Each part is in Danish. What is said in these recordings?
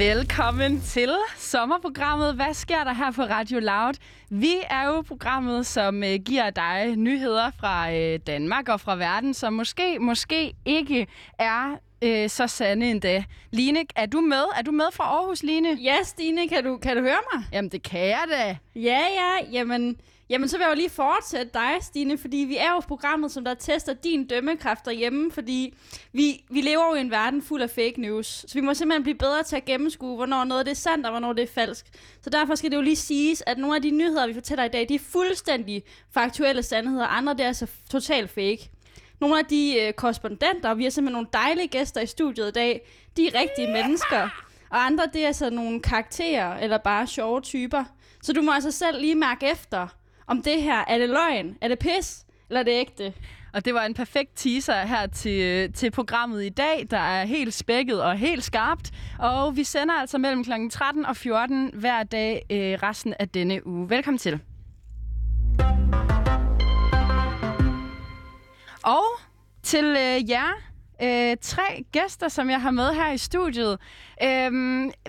Velkommen til sommerprogrammet. Hvad sker der her på Radio Loud? Vi er jo programmet, som øh, giver dig nyheder fra øh, Danmark og fra verden, som måske, måske ikke er øh, så sande endda. Line, er du med? Er du med fra Aarhus, Line? Ja, Stine, kan du, kan du høre mig? Jamen, det kan jeg da. Ja, ja, jamen, jamen så vil jeg jo lige fortsætte dig, Stine, fordi vi er jo programmet, som der tester din dømmekraft derhjemme, fordi vi, vi lever jo i en verden fuld af fake news, så vi må simpelthen blive bedre til at gennemskue, hvornår noget det er sandt, og hvornår det er falsk. Så derfor skal det jo lige siges, at nogle af de nyheder, vi fortæller i dag, de er fuldstændig faktuelle sandheder, og andre det er altså totalt fake. Nogle af de øh, korrespondenter, og vi har simpelthen nogle dejlige gæster i studiet i dag, de er rigtige yeah! mennesker. Og andre, det er altså nogle karakterer, eller bare sjove typer. Så du må altså selv lige mærke efter, om det her, er det løgn, er det pis, eller er det ægte? Og det var en perfekt teaser her til, til programmet i dag, der er helt spækket og helt skarpt. Og vi sender altså mellem kl. 13 og 14 hver dag øh, resten af denne uge. Velkommen til. Og til øh, jer, øh, tre gæster, som jeg har med her i studiet. Øh,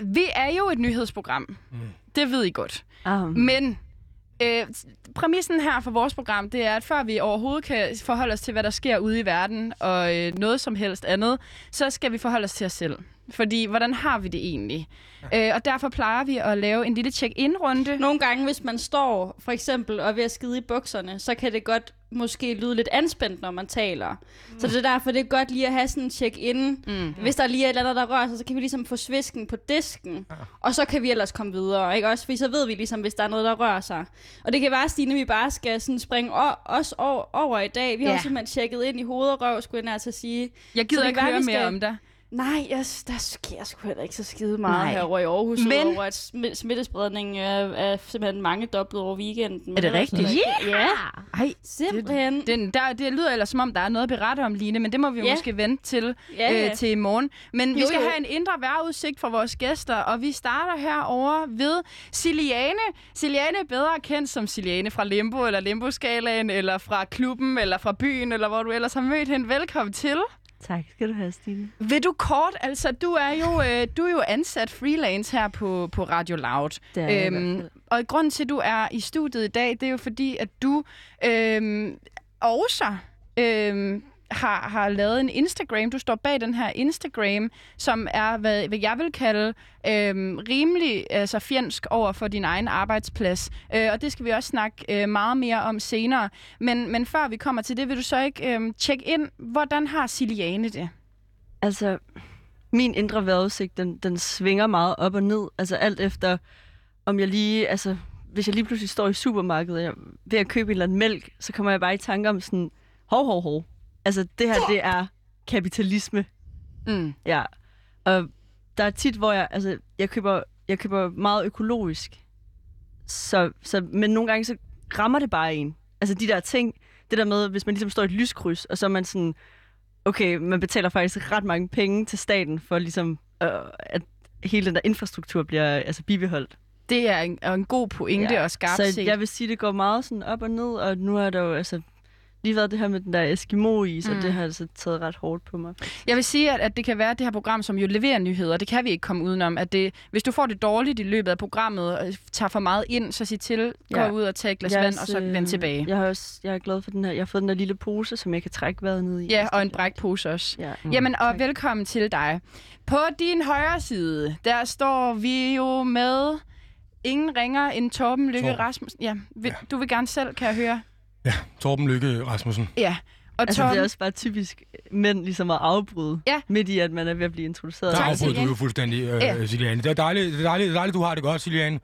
vi er jo et nyhedsprogram. Mm. Det ved I godt. Um. Men øh, præmissen her for vores program, det er, at før vi overhovedet kan forholde os til, hvad der sker ude i verden, og øh, noget som helst andet, så skal vi forholde os til os selv. Fordi, hvordan har vi det egentlig? Ja. Øh, og derfor plejer vi at lave en lille check-in-runde. Nogle gange, hvis man står for eksempel og er ved at skide i bukserne, så kan det godt måske lyde lidt anspændt, når man taler. Mm. Så det er derfor, det er godt lige at have sådan en check-in. Mm. Hvis der lige er et eller andet, der rører sig, så kan vi ligesom få svisken på disken. Ja. Og så kan vi ellers komme videre, ikke også? Fordi så ved vi ligesom, hvis der er noget, der rører sig. Og det kan være, Stine, vi bare skal sådan springe os over, i dag. Vi ja. har simpelthen tjekket ind i hoved og røv, skulle jeg at sige. Jeg gider ikke høre mere om det. Nej, jeg, der sker sgu heller ikke så skide meget Nej. herovre i Aarhus, Men... over at smittespredningen er, er simpelthen mange dobbelt over weekenden. Er det rigtigt? Yeah. Ja, Ej, simpelthen. Det, den, der, det lyder ellers som om, der er noget at berette om, Line, men det må vi yeah. måske vente til, yeah. øh, til i morgen. Men jo, vi skal jo. have en indre vejrudsigt for vores gæster, og vi starter herover ved Siliane. Siliane er bedre kendt som Siliane fra Limbo, eller Limbo-skalaen, eller fra klubben, eller fra byen, eller hvor du ellers har mødt hende. Velkommen til. Tak skal du have, Stine. Vil du kort, altså du er jo, øh, du er jo ansat freelance her på, på Radio Loud. Det er øhm, og grund til, at du er i studiet i dag, det er jo fordi, at du øhm, også øhm, har, har lavet en Instagram. Du står bag den her Instagram, som er, hvad, hvad jeg vil kalde øh, rimelig altså fjendsk over for din egen arbejdsplads. Øh, og det skal vi også snakke øh, meget mere om senere. Men, men før vi kommer til det, vil du så ikke øh, tjekke ind, hvordan har Siliane det? Altså, min indre vejrudsigt, den, den svinger meget op og ned. Altså alt efter, om jeg lige, altså hvis jeg lige pludselig står i supermarkedet og jeg ved at købe en eller anden mælk, så kommer jeg bare i tanke om sådan, hov, hov, hov. Altså, det her, det er kapitalisme. Mm. Ja. Og der er tit, hvor jeg, altså, jeg køber, jeg køber meget økologisk. Så, så, men nogle gange, så rammer det bare en. Altså, de der ting, det der med, hvis man ligesom står i et lyskryds, og så er man sådan, okay, man betaler faktisk ret mange penge til staten, for ligesom, øh, at hele den der infrastruktur bliver altså, bibeholdt. Det er en, en god pointe ja. og skarpt Så set. jeg vil sige, det går meget sådan op og ned, og nu er der jo, altså, lige været det her med den der Eskimo-is, mm. og det har altså taget ret hårdt på mig. Jeg vil sige, at, at det kan være, at det her program, som jo leverer nyheder, det kan vi ikke komme udenom, at det, hvis du får det dårligt i løbet af programmet, og tager for meget ind, så sig til, ja. gå ud og tage et glas vand, og så vend tilbage. Jeg, har også, jeg er glad for den her. Jeg har fået den der lille pose, som jeg kan trække vejret ned i. Ja, og en brækpose også. Ja. Mm, Jamen, og tak. velkommen til dig. På din højre side, der står vi jo med ingen ringer end Torben Lykke Rasmussen. Ja, vil, ja, du vil gerne selv, kan jeg høre. Ja, Torben Lykke Rasmussen. Ja. Og altså, Torben... det er også bare typisk mænd ligesom at afbryde, ja. midt i, at man er ved at blive introduceret. Der afbryder du jo fuldstændig, øh, ja. Siliane. Det er dejligt, det er dejligt, det er dejligt, du har det godt, Siliane.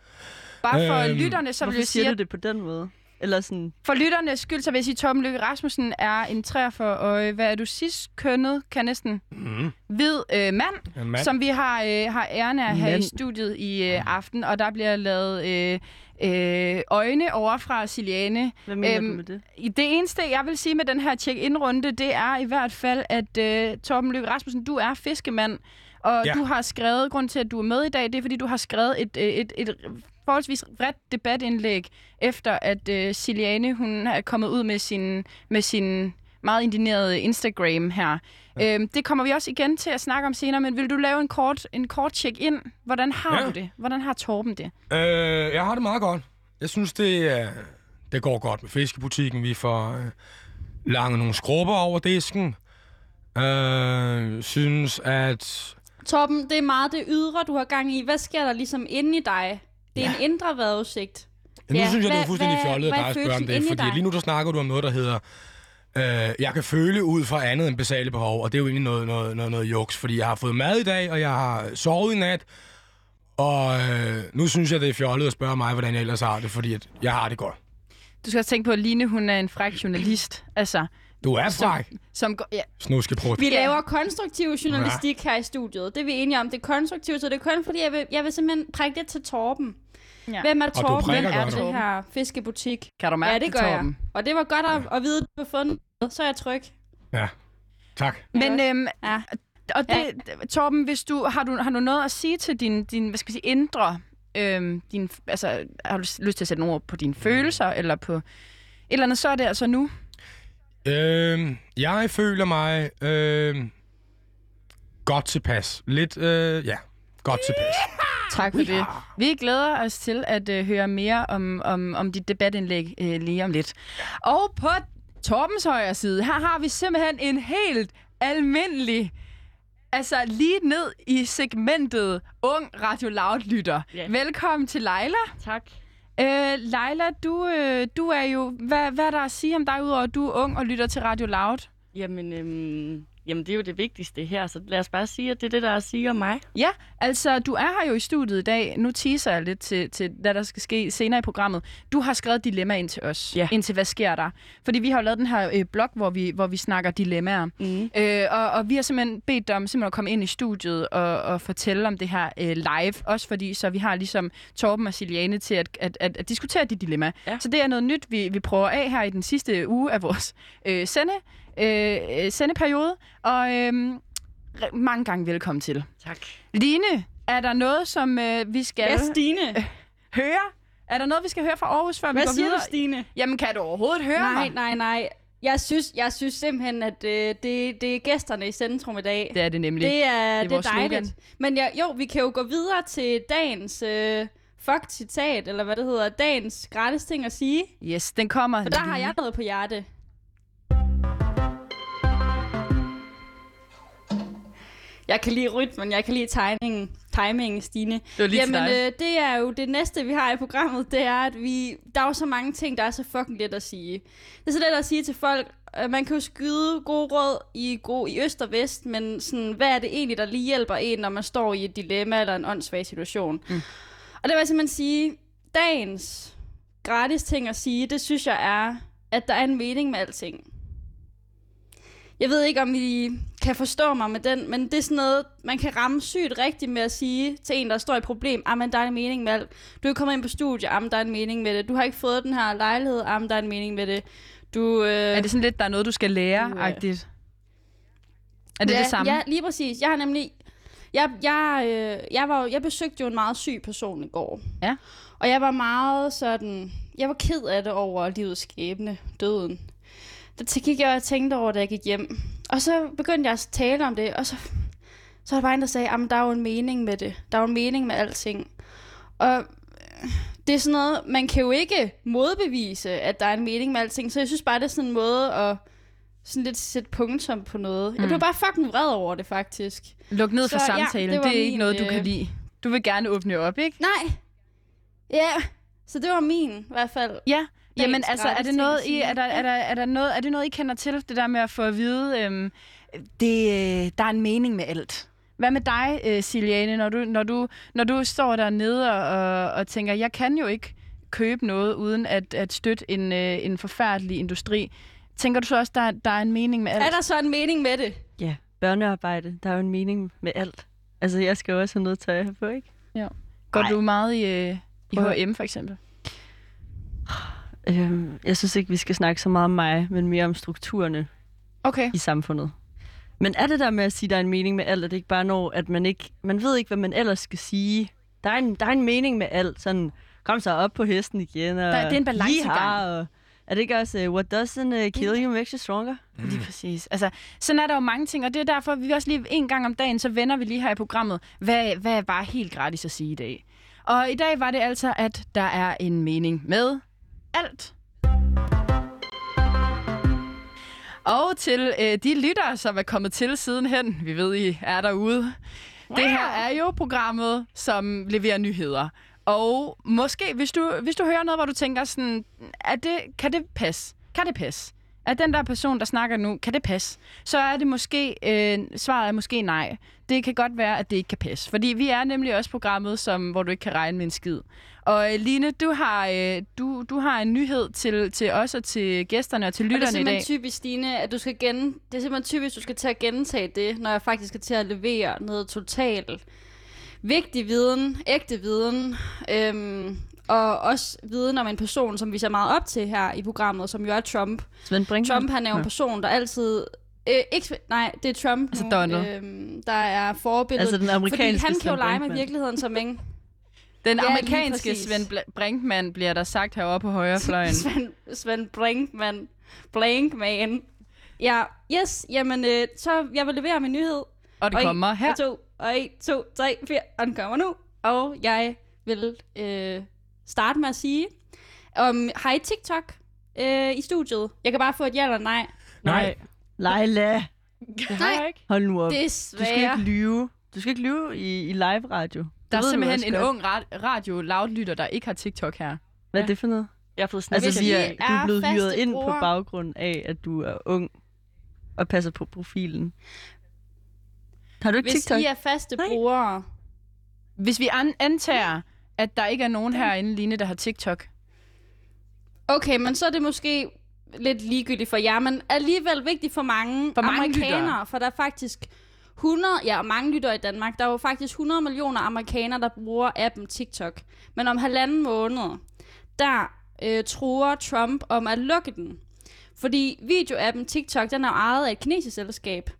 Bare for øhm, lytterne, så vil jeg sige... siger du det på den måde? Eller sådan... For lytternes skyld, så vil jeg sige, at Torben Lykke Rasmussen er en 43 hvad er du sidst kønnet, kan næsten, mm. hvid øh, mand, mand, som vi har, øh, har æren af her i studiet i øh, aften, og der bliver lavet øh, øh, øjne over fra Siliane. Hvad mener øhm, du med det? Det eneste, jeg vil sige med den her check-in-runde, det er i hvert fald, at øh, Torben Lykke Rasmussen, du er fiskemand, og ja. du har skrevet, grund til, at du er med i dag, det er, fordi du har skrevet et, et, et, et forholdsvis ret debatindlæg, efter at øh, Siliane, hun er kommet ud med sin, med sin meget indineret Instagram her. Ja. Øhm, det kommer vi også igen til at snakke om senere, men vil du lave en kort, en kort check-in? Hvordan har Ja. du det? Hvordan har Torben det? Øh, jeg har det meget godt. Jeg synes, det, øh, det går godt med fiskebutikken. Vi får øh, langet nogle skrubber over disken. Øh, synes, at... Torben, det er meget det ydre, du har gang i. Hvad sker der ligesom inde i dig? Det er ja. en indre vejrudsigt. Ja, nu Ja, synes jeg, det er fuldstændig fjollet af dig at spørge om det. Fordi lige nu, der snakker du om noget, der hedder... Øh, jeg kan føle ud fra andet end basale behov, og det er jo egentlig noget, noget, noget, noget juks, fordi jeg har fået mad i dag, og jeg har sovet i nat, og øh, nu synes jeg, det er fjollet at spørge mig, hvordan jeg ellers har det, fordi at jeg har det godt. Du skal også tænke på, at Line, hun er en fræk journalist. Altså, Du er fræk, som går... Ja, snuskeprut. Vi Ja. laver konstruktiv journalistik her i studiet. Det er vi enige om. Det er konstruktivt, så det er kun fordi, jeg vil, jeg vil simpelthen prikke det til Torben. Ja. Hvem er Torben? Hvem er godt. det her fiskebutik? kan du mærke Ja, det gør jeg. Torben? Og det var godt at, at vide, at du har fundet. Så er jeg tryg. Ja, tak. Men øhm, Ja. og det, Torben, hvis du har du har du noget at sige til din din hvad skal vi sige indre øhm, din altså har du lyst til at sætte nogle ord på dine følelser eller på et eller andet så er det altså nu. Øh, jeg føler mig øh, godt tilpas. Lidt, øh, ja, godt tilpas. Tak for det. Vi glæder os til at øh, høre mere om, om, om dit debatindlæg øh, lige om lidt. Og på Torbens højre side, her har vi simpelthen en helt almindelig, altså lige ned i segmentet ung Radio Loud-lytter. Ja. Velkommen til Leila. Tak. Øh, Leila, du, øh, du er jo... Hvad, hvad er der at sige om dig, udover at du er ung og lytter til Radio Loud? Jamen, øhm, jamen, det er jo det vigtigste her, så lad os bare sige, at det er det, der er at sige om mig. Ja, altså, du er her jo i studiet i dag. Nu teaser jeg lidt til, til hvad der skal ske senere i programmet. Du har skrevet dilemma ind til os. Ja. Ind til, hvad sker der? Fordi vi har jo lavet den her øh, blog, hvor vi, hvor vi snakker dilemmaer. Mm. Øh, og, og vi har simpelthen bedt dig om simpelthen at komme ind i studiet og, og fortælle om det her øh, live. Også fordi, så vi har ligesom Torben og Siliane til at, at, at, at diskutere de dilemmaer. Ja. Så det er noget nyt, vi, vi prøver af her i den sidste uge af vores øh, sende, øh, øh, sendeperiode. Og øh, mange gange velkommen til. Tak. Line, er der noget, som øh, vi skal Ja, Stine. høre? Er der noget, vi skal høre fra Aarhus, før vi Hvad går siger videre? du, Stine? Jamen, kan du overhovedet høre Nej, mig? nej, nej. Jeg synes, jeg synes simpelthen, at øh, det, det er gæsterne i centrum i dag. Det er det nemlig. Det er, det er vores dejligt. slogan. Men ja, jo, vi kan jo gå videre til dagens øh, fuck-citat, eller hvad det hedder, dagens gratis ting at sige. Yes, den kommer For der har lige. jeg noget på hjerte. Jeg kan lide rytmen, jeg kan lide tegningen, timingen, Stine. Det var lige Jamen, øh, det er jo det næste, vi har i programmet, det er, at vi, der er jo så mange ting, der er så fucking let at sige. Det er så let at sige til folk, øh, man kan jo skyde gode råd i, gode, i øst og vest, men sådan, hvad er det egentlig, der lige hjælper en, når man står i et dilemma eller en åndssvag situation? Mm. Og det vil jeg simpelthen sige, dagens gratis ting at sige, det synes jeg er, at der er en mening med alting. Jeg ved ikke, om I kan forstå mig med den, men det er sådan noget, man kan ramme sygt rigtigt med at sige til en, der står i et problem, ah, men der er en mening med alt. Du er kommet ind på studie, ah, men der er en mening med det. Du har ikke fået den her lejlighed, ah, men der er en mening med det. Du, øh, Er det sådan lidt, der er noget, du skal lære, Du, øh? Er det ja, det samme? Ja, lige præcis. Jeg har nemlig... Jeg, jeg, øh, jeg, var, jeg besøgte jo en meget syg person i går. Ja. Og jeg var meget sådan... Jeg var ked af det over livets skæbne, døden. Der gik jeg og tænkte over, da jeg gik hjem. Og så begyndte jeg at tale om det, og så, så var der en, der sagde, at der er jo en mening med det. Der er jo en mening med alting. Og øh, det er sådan noget, man kan jo ikke modbevise, at der er en mening med alting. Så jeg synes bare, det er sådan en måde at sådan lidt sætte punktum på noget. Mm. Jeg blev bare fucking vred over det, faktisk. Luk ned for Så, ja, samtalen. det det, er ikke min, noget, du øh, kan lide. Du vil gerne åbne op, ikke? Nej. Ja, så det var min, i hvert fald. Ja. Jamen, altså, er det noget, I, er, der, er, der, er, der noget, er det noget, I kender til? Det der med at få at vide, øhm, det, øh, der er en mening med alt. Hvad med dig, øh, Siliane, når du, når, du, når du står dernede og, og, og tænker, jeg kan jo ikke købe noget uden at, at støtte en, øh, en forfærdelig industri. Tænker du så også, der, der er en mening med alt? Er der så en mening med det? Ja, børnearbejde, der er jo en mening med alt. Altså, jeg skal jo også have noget tøj her på, ikke? Går Nej. du meget i, øh, i H&M for eksempel? Øhm, jeg synes ikke, vi skal snakke så meget om mig, men mere om strukturerne Okay. i samfundet. Men er det der med at sige, at der er en mening med alt, at det ikke bare når, at man ikke, man ved ikke, hvad man ellers skal sige. Der er en, der er en mening med alt, sådan, kom så op på hesten igen, og Der- det er en balancegang. Og Er det ikke også, uh, what doesn't uh, kill you makes you stronger? Mm. Lige præcis. Altså, sådan er der jo mange ting, og det er derfor, at vi også lige en gang om dagen, så vender vi lige her i programmet, hvad, hvad er bare helt gratis at sige i dag. Og i dag var det altså, at der er en mening med alt. Og til øh, de lyttere, som er kommet til sidenhen, vi ved, I er derude. Det her er jo programmet, som leverer nyheder. Og måske, hvis du, hvis du hører noget, hvor du tænker sådan, er det, kan det passe? Kan det passe? At den der person, der snakker nu, kan det passe? Så er det måske, øh, svaret er måske nej. Det kan godt være, at det ikke kan passe. Fordi vi er nemlig også programmet, som, hvor du ikke kan regne med en skid. Og øh, Line, du har, øh, du, du har en nyhed til, til os og til gæsterne og til lytterne i dag. det er simpelthen typisk, Stine, at du skal gen... Det er simpelthen typisk, du skal til at gentage det, når jeg faktisk skal til at levere noget totalt vigtig viden, ægte viden. Øhm, og også viden om en person, som vi ser meget op til her i programmet, som jo er Trump. Svend Brinkmann. Trump, han er jo en person, der altid... Øh, ikke, nej, det er Trump altså Donald. Øhm, der er forbilledet. Altså den amerikanske Fordi han kan jo lege med virkeligheden som ingen. Den ja, amerikanske Svend Brinkmann bliver der sagt herovre på højre fløjen. Svend, Svend Brinkmann. Blankman. Ja, yes, jamen, øh, så jeg vil levere min nyhed. Og det og kommer her. Og to, og 1, 2, 3, 4, og den kommer nu. Og jeg vil øh, starte med at sige, um, har I TikTok øh, i studiet? Jeg kan bare få et ja eller nej. Nej. Leila. Nej. Ikke. Hold nu op. Desværre. Du skal ikke lyve. Du skal ikke lyve i, i live radio. Der er simpelthen en ung radio loudlytter, der ikke har TikTok her. Hvad er det for noget? Jeg har fået altså, vi er, du er blevet hyret ind på baggrund af, at du er ung og passer på profilen. Har du ikke Hvis TikTok? Hvis I er faste Nej. brugere... Hvis vi an- antager, at der ikke er nogen herinde, Line, der har TikTok. Okay, men så er det måske lidt ligegyldigt for jer, men alligevel vigtigt for mange, for mange amerikanere, lyttere. for der er faktisk 100, ja, og mange lytter i Danmark, der er jo faktisk 100 millioner amerikanere, der bruger appen TikTok. Men om halvanden måned, der øh, tror Trump om at lukke den. Fordi videoappen TikTok, den er ejet af et kinesisk selskab.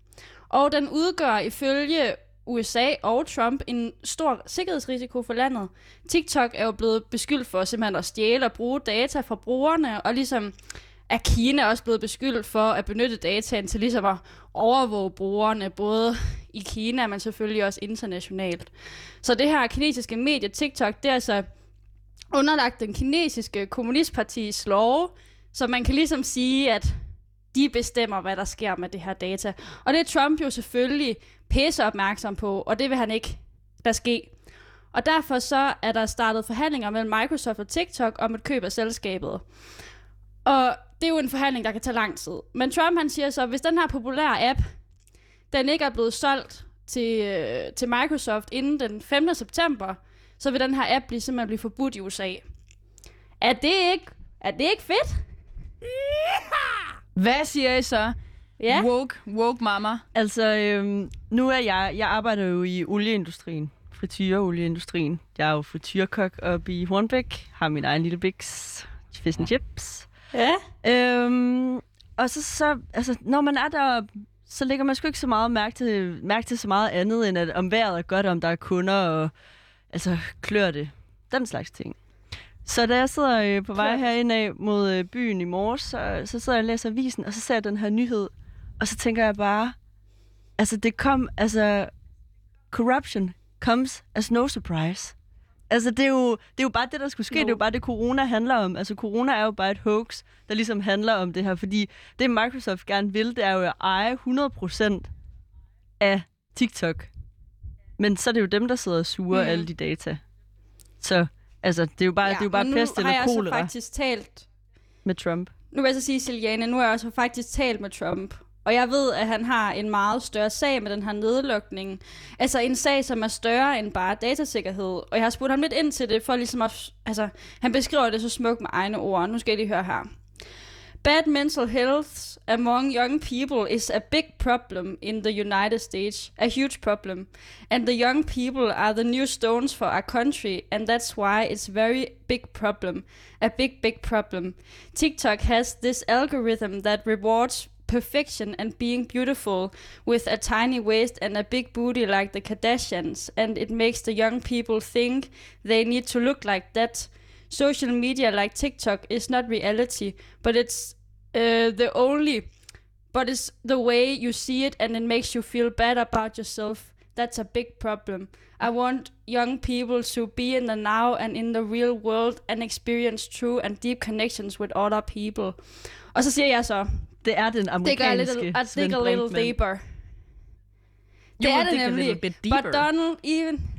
Og den udgør ifølge USA og Trump en stor sikkerhedsrisiko for landet. TikTok er jo blevet beskyldt for simpelthen at stjæle og bruge data fra brugerne, og ligesom er Kina også blevet beskyldt for at benytte dataen til ligesom at overvåge brugerne, både i Kina, men selvfølgelig også internationalt. Så det her kinesiske medie TikTok, det er altså underlagt den kinesiske kommunistpartis lov, så man kan ligesom sige, at de bestemmer, hvad der sker med det her data. Og det er Trump jo selvfølgelig pisse opmærksom på, og det vil han ikke der ske. Og derfor så er der startet forhandlinger mellem Microsoft og TikTok om et køb af selskabet. Og det er jo en forhandling, der kan tage lang tid. Men Trump han siger så, at hvis den her populære app, den ikke er blevet solgt til, øh, til Microsoft inden den 5. september, så vil den her app blive, simpelthen blive forbudt i USA. Er det ikke, er det ikke fedt? Hvad siger I så? Ja. Woke, woke mama. Altså, øhm, nu er jeg, jeg arbejder jo i olieindustrien, frityreolieindustrien. Jeg er jo frityrekok oppe i Hornbæk, har min egen lille biks, fish and chips. Ja. Øhm, og så, så, altså, når man er der, så lægger man sgu ikke så meget mærke til, mærke til så meget andet, end at om vejret er godt, om der er kunder, og altså, klør det. Den slags ting. Så da jeg sidder øh, på vej herinde af mod øh, byen i morges, så, så sidder jeg og læser avisen, og så ser jeg den her nyhed, og så tænker jeg bare, altså det kom, altså corruption comes as no surprise. Altså det er, jo, det er jo bare det, der skulle ske. No. Det er jo bare det, corona handler om. Altså corona er jo bare et hoax, der ligesom handler om det her. Fordi det Microsoft gerne vil, det er jo at eje 100% af TikTok. Men så er det jo dem, der sidder og suger mm. alle de data. Så altså, det er jo bare, ja, det er jo bare pest eller kolera. Nu har jeg faktisk talt med Trump. Nu vil jeg så sige, Siliane, nu har jeg også faktisk talt med Trump. Og jeg ved, at han har en meget større sag med den her nedlukning. Altså en sag, som er større end bare datasikkerhed. Og jeg har spurgt ham lidt ind til det, for ligesom at... Altså, han beskriver det så smukt med egne ord. Nu skal jeg lige høre her. Bad mental health among young people is a big problem in the United States, a huge problem. And the young people are the new stones for our country, and that's why it's very big problem, a big, big problem. TikTok has this algorithm that rewards perfection and being beautiful with a tiny waist and a big booty like the Kardashians, and it makes the young people think they need to look like that social media like TikTok is not reality, but it's uh, the only, but it's the way you see it and it makes you feel bad about yourself. That's a big problem. I want young people to be in the now and in the real world and experience true and deep connections with other people. Og så siger jeg så, Det er den dig a little, I dig a little deeper. Det er det dig a nemlig. little deeper. But Donald, even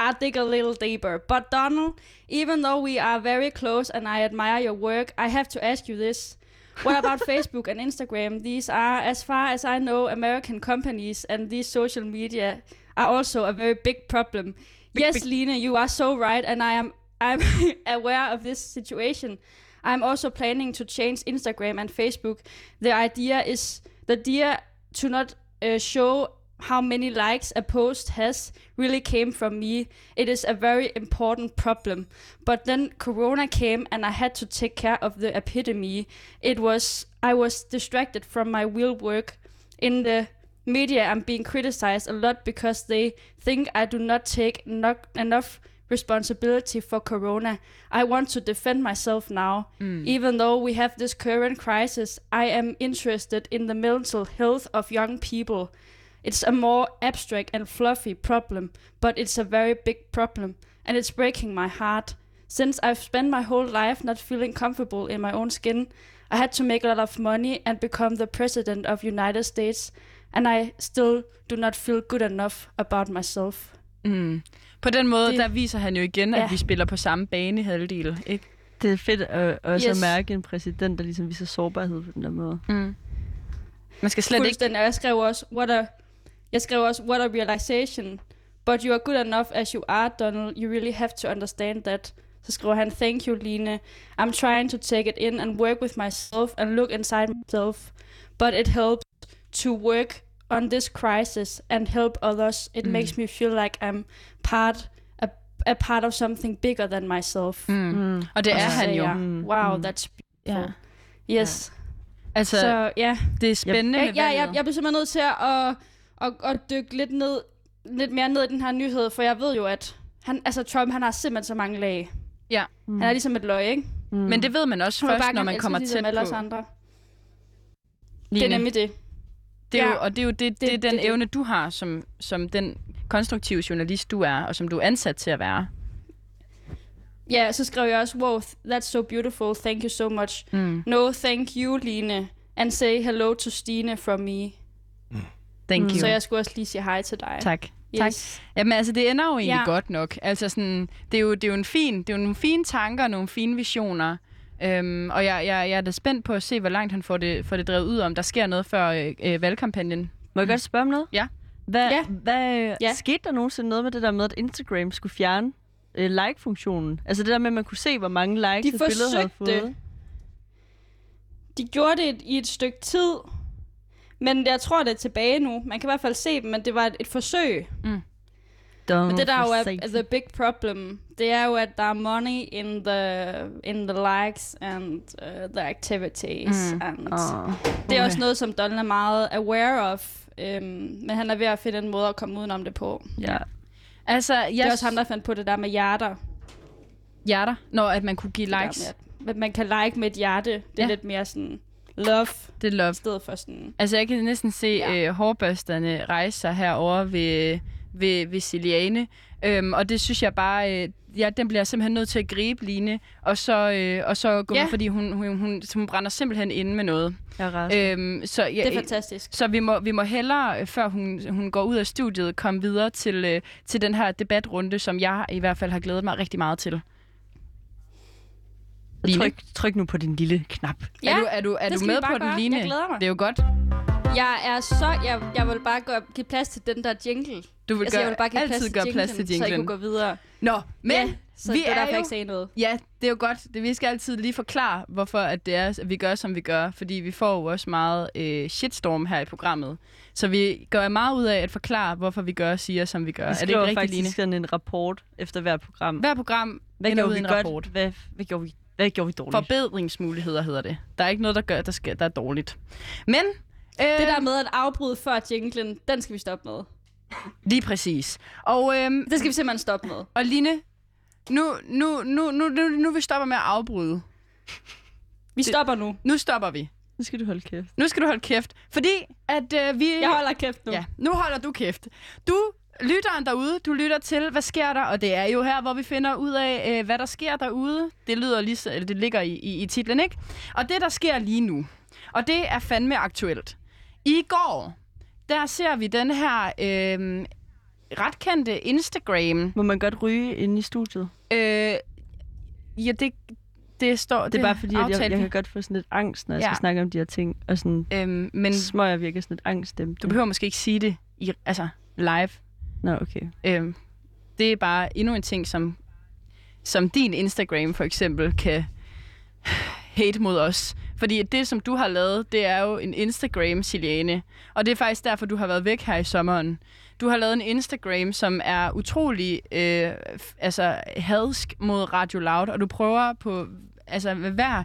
I dig a little deeper. But Donald, even though we are very close and I admire your work, I have to ask you this. What about Facebook and Instagram? These are, as far as I know, American companies, and these social media are also a very big problem. yes, Lena, you are so right, and I am I'm aware of this situation. I'm also planning to change Instagram and Facebook. The idea is the idea to not uh, show how many likes a post has really came from me. It is a very important problem. But then Corona came and I had to take care of the epidemic. It was I was distracted from my real work. In the media, I'm being criticized a lot because they think I do not take no- enough responsibility for Corona. I want to defend myself now. Hmm. Even though we have this current crisis, I am interested in the mental health of young people. It's a more abstract and fluffy problem, but it's a very big problem, and it's breaking my heart. Since I've spent my whole life not feeling comfortable in my own skin, I had to make a lot of money and become the president of United States, and I still do not feel good enough about myself. Mm. På den måde, Det- der viser han jo igen, Ja. at vi spiller på samme banehalvdel. Ikke? Det er fedt at, også Yes. at mærke en præsident, der ligesom viser sårbarhed på den der måde. Mm. Man skal slet ikke... Jeg skrev også, what a, jeg skrev også, what a realization. But you are good enough as you are, Donald. You really have to understand that. Så skriver han, thank you, Line. I'm trying to take it in and work with myself and look inside myself. But it helps to work on this crisis and help others. It Mm. makes me feel like I'm part a, a part of something bigger than myself. Mm. Mm. Og det Og er han jo. jeg, Mm. Wow, Mm. that's Ja. beautiful. Yes. Altså, Så ja. det er spændende Jeg, med jeg, jeg, jeg bliver simpelthen nødt til at, at, at dykke lidt, ned, lidt mere ned i den her nyhed, for jeg ved jo, at han, altså Trump han har simpelthen så mange lag. Ja. Mm. Han er ligesom et løg, ikke? Mm. Men det ved man også først, bare når man kommer ligesom tæt alle os på. andre. Det Line. er nemlig det. Det er jo, Ja. og det er jo det, det, Det- det er den det- det. evne, du har, som, som den konstruktive journalist, du er, og som du er ansat til at være. Ja, så skrev jeg også, wow, that's so beautiful, thank you so much. Mm. No, thank you, Line. And say hello to Stine from me. Thank Mm. you. Så jeg skulle også lige sige hej til dig. Tak. Yes. Tak. Jamen altså, det ender jo egentlig Ja. godt nok. Altså sådan, det er jo, det er jo en fin, det er jo nogle fine tanker, nogle fine visioner. Øhm, og jeg, jeg, jeg er da spændt på at se, hvor langt han får det, får det drevet ud om. Der sker noget før øh, øh, valgkampagnen. Må jeg godt spørge om noget? Ja. Hvad, Ja. hvad Ja. skete der nogensinde noget med det der med, at Instagram skulle fjerne øh, like-funktionen? Altså det der med, at man kunne se, hvor mange likes De et billede havde forsøgte. fået. De gjorde det i et stykke tid, men jeg tror, det er tilbage nu. Man kan i hvert fald se dem, men det var et, et forsøg. Don't Men det der jo er er the big problem, det er jo, at der er money in the, in the likes and uh, the activities. Mm. Mm. And Åh. det er Okay. også noget, som Donald er meget aware of. Um, men han er ved at finde en måde at komme udenom det på. Ja. Altså, jeg... Det er også ham, der fandt på det der med hjerter. Hjerter, når at man kunne give likes. Med, at man kan like med et hjerte. Det er ja. lidt mere sådan love, Det er love. i stedet for sådan... Altså, jeg kan næsten se Ja. øh, hårbørsterne rejse sig herovre ved, ved, ved Ciliane. Øhm, og det synes jeg bare, øh, ja, den bliver jeg simpelthen nødt til at gribe, Line. Og så, øh, og så gå Ja. med, fordi hun, hun, hun, hun brænder simpelthen inde med noget. Jeg er ret. Øhm, så, ja, Det er fantastisk. så vi må, vi må hellere, øh, før hun, hun går ud af studiet, komme videre til, øh, til den her debatrunde, som jeg i hvert fald har glædet mig rigtig meget til. Line? Tryk, tryk nu på din lille knap. Ja, er du, er du, er det du skal vi med bare på den. Line? Jeg glæder mig. Det er jo godt. Jeg er så... Jeg, jeg vil bare gøre, give plads til den der jingle. Du vil Altså, gøre, jeg vil bare give altid plads til gøre jinglen, plads til så jeg jinglen. kunne gå videre. Nå, men ja, så vi det er er derfor, jeg jo- ikke sagde noget. Ja, det er jo godt. Det, vi skal altid lige forklare, hvorfor at det er, at vi gør, som vi gør. Fordi vi får jo også meget øh, shitstorm her i programmet. Så vi gør meget ud af at forklare, hvorfor vi gør og siger, som vi gør. Vi er det skriver ikke rigtigt, faktisk Line? sådan en rapport efter hvert program. Hver program Hvad gjorde vi en godt? rapport. Hvad, hvad, gjorde vi, hvad gjorde vi dårligt? Forbedringsmuligheder hedder det. Der er ikke noget, der gør, der, skal, der er dårligt. Men... Øh, Det der med at afbryde før jinglen, den skal vi stoppe med. Lige præcis. Og, øhm, Det skal vi simpelthen stoppe med. og Line, nu, nu, nu, nu, nu, nu vi stopper med at afbryde. Vi stopper nu. Nu stopper vi. Nu skal du holde kæft. Nu skal du holde kæft. Fordi at øh, vi... Jeg holder kæft nu. Ja, nu holder du kæft. Du, lytteren derude, du lytter til, hvad sker der? Og det er jo her, hvor vi finder ud af, øh, hvad der sker derude. Det lyder lige, eller det ligger i, i, i titlen, ikke? Og det, der sker lige nu, og det er fandme aktuelt. I går, der ser vi den her øh, ret kendte Instagram. Må man godt ryge inde i studiet? Øh, ja, det, det står... Det er bare fordi, at jeg, jeg kan godt få sådan lidt angst, når jeg Ja. skal snakke om de her ting. Og sådan Øhm, men smøger virker sådan lidt angstdæmpende. du behøver måske ikke sige det i, altså, live. Nå, okay. Øhm, det er bare endnu en ting, som, som din Instagram for eksempel kan hate mod os. Fordi det, som du har lavet, det er jo en Instagram, Siliane. Og det er faktisk derfor, du har været væk her i sommeren. Du har lavet en Instagram, som er utrolig øh, altså, hadsk mod Radio Loud, og du prøver på altså, med hver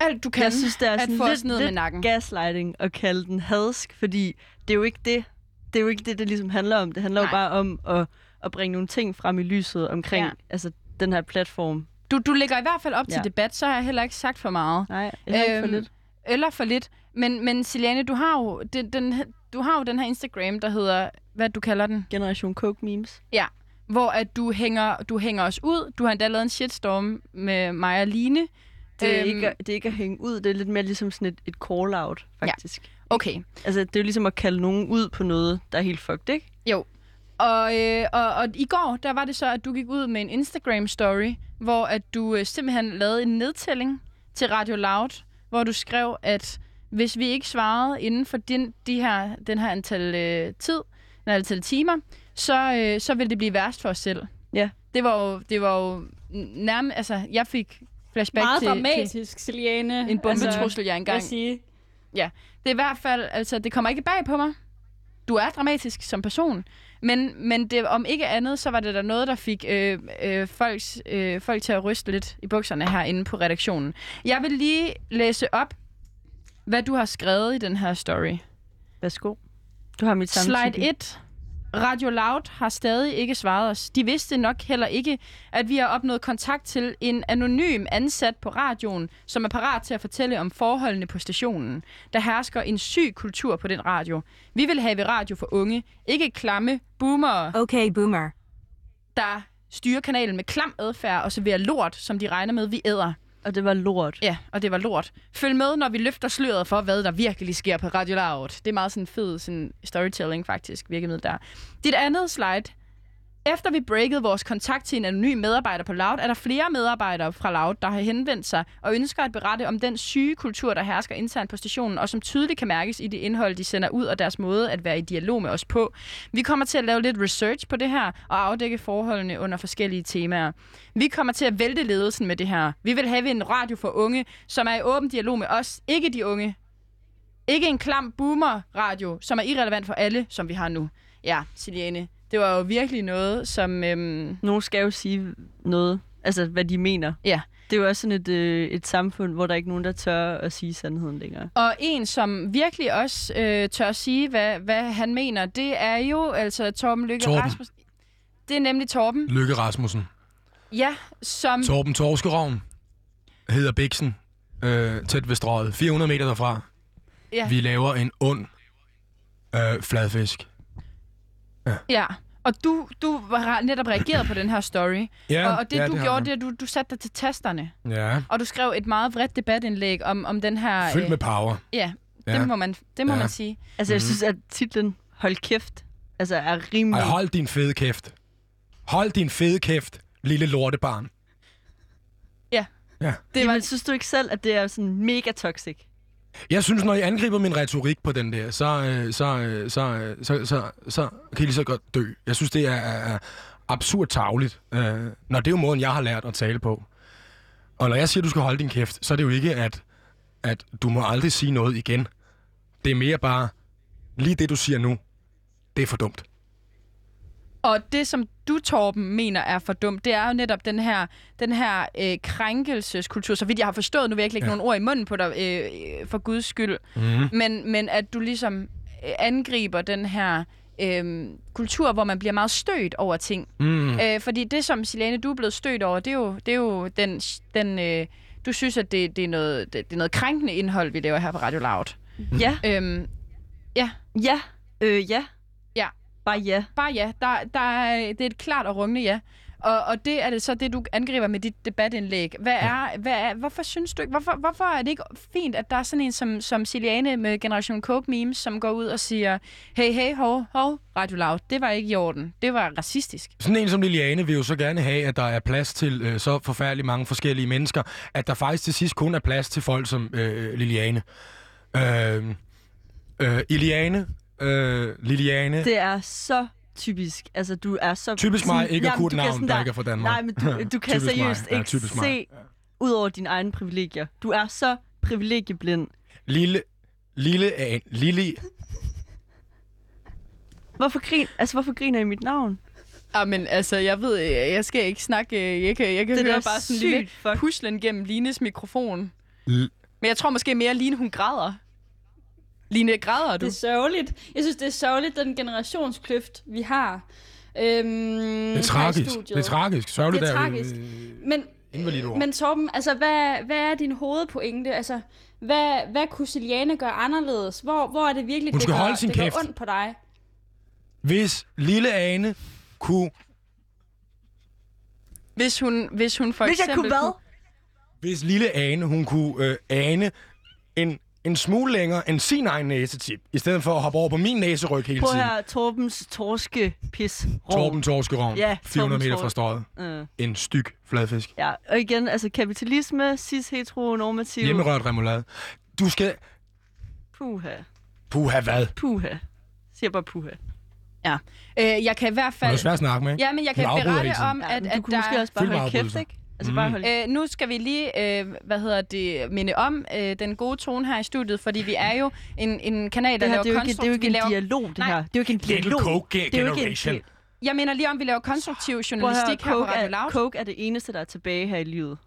alt du kan jeg synes, det er at sådan få lidt, ned med lidt nakken. gaslighting at kalde den hadsk, fordi det er jo ikke det, det er jo ikke det, det ligesom handler om. Det handler Nej. jo bare om at, at bringe nogle ting frem i lyset omkring Ja. altså, den her platform. Du, du lægger i hvert fald op ja. Ja. til debat, så har jeg heller ikke sagt for meget. Nej, har ikke for Øhm, lidt. Eller for lidt. Men, men Siliane, du har, jo den, den, du har jo den her Instagram, der hedder, hvad du kalder den? Generation Coke memes. Ja. Hvor at du hænger, du hænger os ud. Du har endda lavet en shitstorm med mig og Line. Det er, Øhm, ikke, det er ikke at hænge ud, det er lidt mere ligesom sådan et, et call-out, faktisk. Okay. Altså, det er jo ligesom at kalde nogen ud på noget, der er helt fucked, ikke? Jo. Og, øh, og, og i går, der var det så, at du gik ud med en Instagram-story, hvor at du øh, simpelthen lavede en nedtælling til Radio Loud, hvor du skrev, at hvis vi ikke svarede inden for din, de her, den her antal øh, tid, den antal timer, så, øh, så ville det blive værst for os selv. Ja. Det var jo, det var jo nærmest, altså jeg fik flashback Meget til, dramatisk, Siliane. til en bombetrussel, jeg vil jeg engang sige. Det er i hvert fald, altså, det kommer ikke bag på mig. Du er dramatisk som person. Men, men det, om ikke andet, så var det der noget, der fik øh, øh, folks, øh, folk til at ryste lidt i bukserne herinde på redaktionen. Jeg vil lige læse op, hvad du har skrevet i den her story. Værsgo. Du har mit samtykke. Slide 1. Radio Loud har stadig ikke svaret os. De vidste nok heller ikke, at vi har opnået kontakt til en anonym ansat på radioen, som er parat til at fortælle om forholdene på stationen. Der hersker en syg kultur på den radio. Vi vil have radio for unge, ikke klamme boomere, Okay, boomer. der styrer kanalen med klam adfærd og serverer lort, som de regner med, vi æder. Og det var lort. Ja, og det var lort. Følg med, når vi løfter sløret for, hvad der virkelig sker på Radio Loud. Det er meget sådan fed sådan storytelling, faktisk, virkemiddel der. Dit andet slide. Efter vi breakede vores kontakt til en anonym medarbejder på Loud, er der flere medarbejdere fra Loud, der har henvendt sig og ønsker at berette om den syge kultur, der hersker internt på stationen, og som tydeligt kan mærkes i det indhold, de sender ud, og deres måde at være i dialog med os på. Vi kommer til at lave lidt research på det her, og afdække forholdene under forskellige temaer. Vi kommer til at vælte ledelsen med det her. Vi vil have en radio for unge, som er i åben dialog med os, ikke de unge. Ikke en klam boomer-radio, som er irrelevant for alle, som vi har nu. Ja, Siliane, det var jo virkelig noget, som... Øhm, Nogen skal jo sige noget, altså hvad de mener. ja. Det er jo også sådan et, øh, et samfund, hvor der ikke er nogen, der tør at sige sandheden længere. Og en, som virkelig også øh, tør sige, hvad, hvad han mener, det er jo altså Torben Lykke Torben. Rasmussen. Det er nemlig Torben. Lykke Rasmussen. Ja, som... Torben Torskerovn hedder Bixen. Øh, tæt ved strøget. 400 meter derfra. Ja. Vi laver en ond øh, fladfisk. Ja. Og du, du har netop reageret på den her story. Ja, og, og det, ja, du har gjorde, det er, at du, du satte dig til tasterne. Ja, Og du skrev et meget vredt debatindlæg om, om den her... fyldt med power. Ja, Ja. det må man, det må Ja. man sige. Altså, jeg Mhm. synes, at titlen Hold kæft, altså er rimelig... Ej, hold din fede kæft. Hold din fede kæft, lille lortebarn. Ja. Ja. Det Det var, var... synes du ikke selv, at det er sådan mega toxic? Jeg synes, når I angriber min retorik på den der, så, øh, så, øh, så, øh, så, så, så kan I lige så godt dø. Jeg synes, det er, er, er absurd tavligt. Øh, når det er jo måden, jeg har lært at tale på. Og når jeg siger, at du skal holde din kæft, så er det jo ikke, at, at du må aldrig sige noget igen. Det er mere bare, lige det, du siger nu, det er for dumt. Og det, som du, Torben, mener er for dumt, det er jo netop den her, den her øh, krænkelseskultur. Så vidt jeg har forstået, nu vil jeg ikke lægge Ja. ja. nogen ord i munden på dig, øh, for guds skyld. Mm. Men, men at du ligesom øh, angriber den her øh, kultur, hvor man bliver meget stødt over ting. Mm. Øh, fordi det, som Silene, du er blevet stødt over, det er jo, det er jo den... den øh, du synes, at det, det, er noget, det, det er noget krænkende indhold, vi laver her på Radio Loud. Ja, Øhm, ja, øh, ja. Ja. Bare ja. bare ja. Der, der er, det er et klart og rungende ja. Og, og det er det så det, du angriber med dit debatindlæg. Hvad er, hvad er, hvorfor synes du ikke, hvorfor, hvorfor er det ikke fint, at der er sådan en som, som Siliane med Generation Coke memes, som går ud og siger, hey, hey, hov, hov, Radio Loud, det var ikke i orden. Det var racistisk. Sådan en som Liliane vil jo så gerne have, at der er plads til øh, så forfærdeligt mange forskellige mennesker, at der faktisk til sidst kun er plads til folk som øh, Liliane. Øh, øh, Iliane, øh, Liliane, Det er så typisk. Altså, du er så... typisk mig ikke at kunne et navn, sådan der ikke er fra Danmark. Nej, men du, du kan mig. seriøst Ja, ikke mig. se ud over dine egne privilegier. Du er så privilegieblind. Lille, lille, an, lille, Hvorfor, grin, altså, hvorfor griner I mit navn? Ah, men altså, jeg ved, jeg skal ikke snakke, jeg kan, jeg kan Det er høre bare sådan en lille puslen gennem Lines mikrofon. L- Men jeg tror måske mere, Line, hun græder. Line, græder du? Det er sørgeligt. Jeg synes, det er sørgeligt, den generationskløft, vi har. Øhm, det er tragisk. Det er tragisk. Sørgeligt Det er der, tragisk. Øh, Men, ord. men Torben, altså, hvad, hvad er din hovedpointe? Altså, hvad, hvad kunne Siliane gøre anderledes? Hvor, hvor er det virkelig, Hun det, skal gør, holde sin det kæft. gør ondt på dig? Hvis lille Ane kunne... Hvis hun, hvis hun for Hvis jeg eksempel kunne hvad? Hvis lille Ane, hun kunne øh, ane en, en smule længere end sin egen næsetip, i stedet for at hoppe over på min næseryg hele Prøv tiden. her, Torbens torske pis. Torben Torskerovn, Ja, 400 Torben meter fra strøget. Øh. En styg fladfisk. Ja, og igen, altså kapitalisme, cis, heteronormativ. Hjemmerørt remoulade. Du skal... Puha. Puha, hvad? Puha. Siger bare puha. Øh, jeg kan i hvert Det er fald... svært at snakke med, ikke? Ja, men jeg kan berette om, Ja, at, men at du kunne der... måske også bare holde kæft, ikke? Altså Mm. bare holde Øh, nu skal vi lige, øh, hvad hedder det, minde om øh, den gode tone her i studiet, fordi vi er jo en, en kanal, der det, her, laver er ikke, det er jo ikke en laver, dialog, det Nej. her. Det er jo ikke en Little dialog. Coke Det er jo ikke en Jeg mener lige om, vi laver konstruktiv journalistik her på Coke Radio er. Coke er det eneste, der er tilbage her i livet.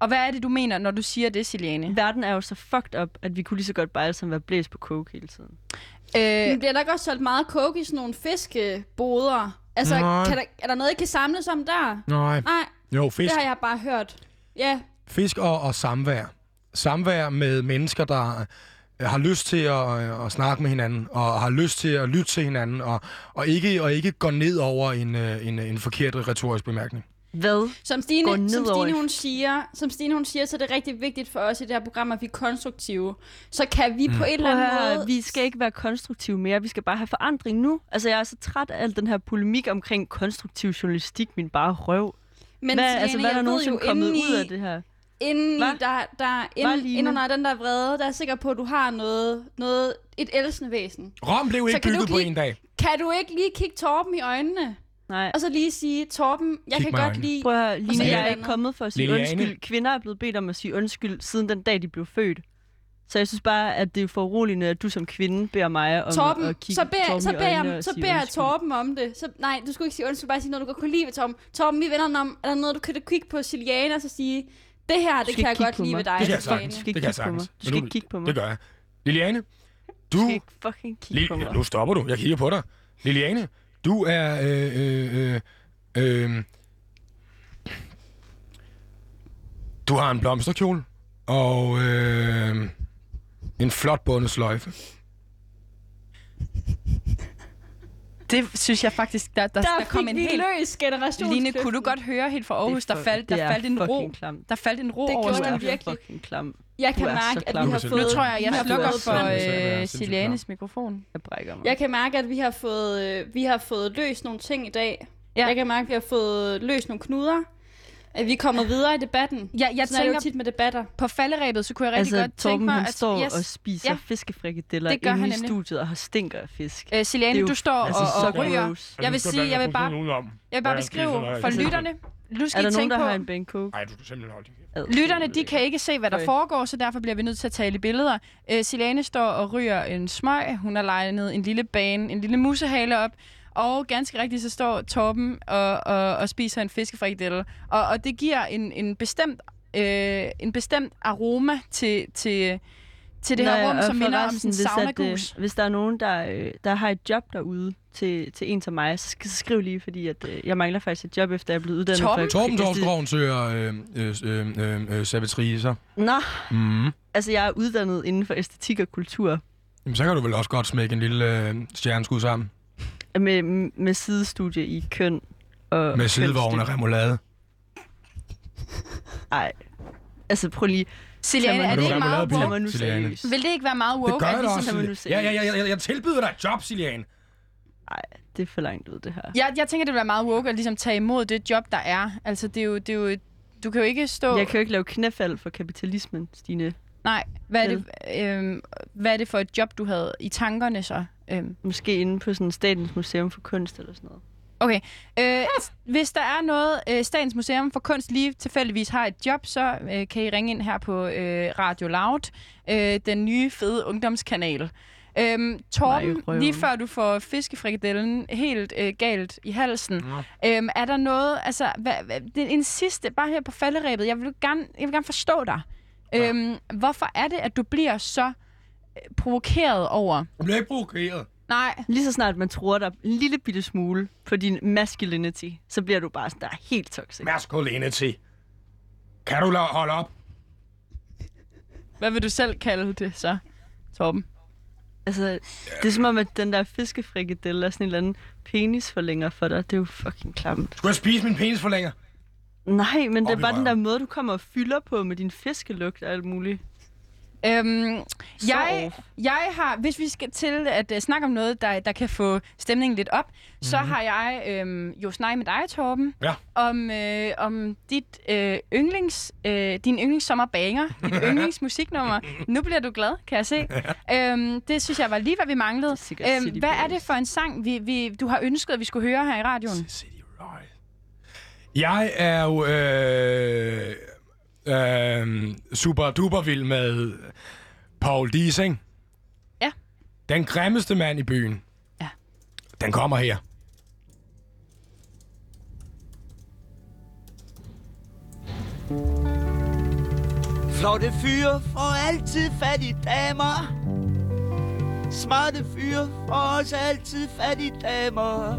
Og hvad er det, du mener, når du siger det, Siliane? Verden er jo så fucked up, at vi kunne lige så godt bare alle sammen være blæst på Coke hele tiden. Øh, Men bliver der ikke også solgt meget coke i sådan nogle fiskeboder? Altså, Nej. kan der, er der noget, I kan samles om der? Nej. Nej, Jo, fisk, det har jeg bare hørt. Ja, fisk og, og samvær. Samvær med mennesker, der øh, har lyst til at, øh, at snakke med hinanden, og har lyst til at lytte til hinanden, og, og, ikke, og ikke gå ned over en, øh, en, en forkert retorisk bemærkning. Hvad? som Stine, ned som Stine, i- hun siger, som Stine hun siger, så er det rigtig vigtigt for os i det her program, at vi er konstruktive. Så kan vi på en eller høre, måde... vi skal ikke være konstruktive mere, vi skal bare have forandring nu. Altså, jeg er så træt af al den her polemik omkring konstruktiv journalistik, min bare røv. Men hvad, Stine, altså, hvad er der nogensinde kommet inden ud i- af det her? Inden, i, Hva? der, der, Hvad, inden, Line? inden under den der vrede, der er sikker på, at du har noget, noget et elskende væsen. Rom blev ikke du bygget ikke på en dag. Kan du ikke lige kigge Torben i øjnene? Nej. Og så lige sige, Torben, jeg Kig kan i godt øjnene. lide... Prøv at høre, Line, så jeg er ikke kommet for at sige Liliane. undskyld. Kvinder er blevet bedt om at sige undskyld, siden den dag, de blev født. Så jeg synes bare, at det er for uroligende, at du som kvinde beder mig om Torben, at kigge så beder, Torben så i beder, øjnene jeg, og så beder jeg. Torben om det. Så, nej, du skulle ikke sige undskyld, bare sige noget, du godt kunne lide ved Torben. Torben, vi vender om, er der noget, du kan kigge på Siliane og så sige, det her, det kan jeg godt lide ved dig, Det kan jeg Siliane. Du sagtens. skal ikke kigge på mig. sagtens. Du skal ikke kigge på mig. Det gør jeg. Liliane, Du du... skal ikke fucking kigge på mig. nu stopper du. Jeg kigger på dig. Liliane, du er... Øh, øh, øh, øh, du har en blomsterkjole og øh, en flot bundet sløjfe. det synes jeg faktisk, der, der, Der, der kom en helt... løs generation. Line, kunne du godt høre helt fra Aarhus, der faldt, det der er faldt en ro. Der faldt en ro Det over gjorde Du den virkelig. fucking klam. Jeg kan er mærke, at vi har fået... Nu tror jeg, jeg slukker for Jeg er øh, Silianes mikrofon. Jeg brækker mig. Jeg kan mærke, at vi har fået, øh, vi har fået løst nogle ting i dag. Ja. Jeg kan mærke, at vi har fået løst nogle knuder. At vi er kommet videre i debatten. Ja, jeg Sådan er det jo tænker, tit med debatter. på falderæbet, så kunne jeg rigtig Altså, godt tænke Torben, mig, han at... står yes, og spiser Ja. fiskefrikadeller Det gør inde han i studiet og har stinker af fisk. Øh, Siliane, Det er jo du står altså og, og ryger. gross. Jeg vil sige, jeg vil bare, jeg vil bare beskrive for lytterne. Nu Er skal der I nogen, tænke der på, har en Ben Coke? Nej, du skal simpelthen holde din. Lytterne de kan ikke se, hvad der foregår, så derfor bliver vi nødt til at tale i billeder. Øh, Silane står og ryger en smøg. Hun har legnet en lille bane, en lille musehale op. Og ganske rigtigt, så står Torben og, og, og spiser en fiskefrikadelle. Og, og det giver en, en bestemt øh, en bestemt aroma til, til, til det Nå her rum, som minder om sådan en hvis, at, øh, hvis der er nogen, der, øh, der har et job derude til, til en som mig, så, skriv lige, fordi at, øh, jeg mangler faktisk et job, efter jeg er blevet uddannet. Torben? for Torben Torsgaard søger øh, øh, øh, øh, øh, servitriser. Nå, Mm. altså jeg er uddannet inden for æstetik og kultur, Jamen, så kan du vel også godt smække en lille øh, stjerneskud sammen. med, med sidestudie i køn og Med sidevogn og remoulade. Nej, altså prøv lige, Siliane, er det ikke meget woke? Vil det ikke være meget woke? Det gør jeg da ligesom- også. tager man nu Ja, ja, ja, ja, jeg tilbyder dig et job, Siliane. Nej, det er for langt ud, det her. Jeg, jeg tænker, det vil være meget woke at ligesom tage imod det job, der er. Altså, det er jo... Det er jo du kan jo ikke stå... Jeg kan jo ikke lave knæfald for kapitalismen, Stine. Nej, hvad er, det, øhm, hvad er det for et job, du havde i tankerne så? Øhm, Måske inde på sådan Statens Museum for Kunst eller sådan noget. okay. Øh, hvis der er noget, øh, Statens Museum for Kunst lige tilfældigvis har et job, så øh, kan I ringe ind her på øh, Radio Loud, øh, den nye fede ungdomskanal. Øhm, Torben, Nej, lige før du får fiskefrikadellen helt øh, galt i halsen, øhm, er der noget, altså, hvad, hvad, det er en sidste, bare her på falderæbet, jeg vil gerne, jeg vil gerne forstå dig. Øhm, hvorfor er det, at du bliver så øh, provokeret over... Jeg bliver ikke provokeret. Nej, Lige så snart man tror dig en lille bitte smule på din masculinity, så bliver du bare sådan der helt toxic. Masculinity. Kan du holde op? hvad vil du selv kalde det så, Torben? Altså, det er som om, at den der fiskefrikadelle er sådan en eller anden penisforlænger for dig. Det er jo fucking klamt. Skulle jeg spise min penis for længere? Nej, men det Op er bare den der måde, du kommer og fylder på med din fiskelugt og alt muligt. Øhm, Så jeg, off. jeg har, hvis vi skal til at uh, snakke om noget, der, der kan få stemningen lidt op, mm-hmm. så har jeg øhm, jo snakket med dig, Torben, Ja. om, øh, om dit øh, yndlings, øh, din yndlingssommerbanger, dit yndlingsmusiknummer. Nu bliver du glad, kan jeg se. øhm, det synes jeg var lige, hvad vi manglede. Det er sikkert Øhm, hvad er det for en sang, vi, vi, du har ønsket, at vi skulle høre her i radioen? City Ride. Jeg er jo øh, øh, super duper vild med Paul Diesing. Ja. Den grimmeste mand i byen. Ja. Den kommer her. Flotte fyre får altid fat i damer. Smarte fyre får også altid fat i damer.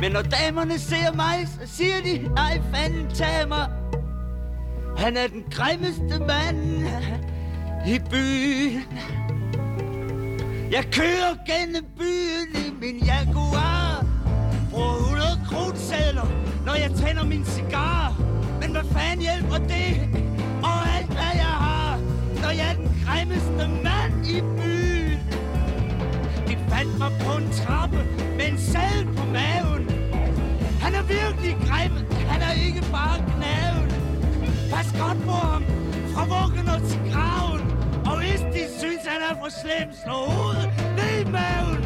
Men når damerne ser mig, så siger de, nej fanden tag mig. Han er den grimmeste mand i byen. Jeg kører gennem byen i min Jaguar. Bruger 100 krudsedler, når jeg tænder min cigar. Men hvad fanden hjælper det? Og alt hvad jeg har, når jeg er den grimmeste mand i byen. De fandt mig på en trappe med en sadel på maven. Han er virkelig grim, han er ikke bare knaven. Pas godt på ham, fra vuggen og til graven. Og hvis de synes, han er for slem, slå hovedet ned i maven.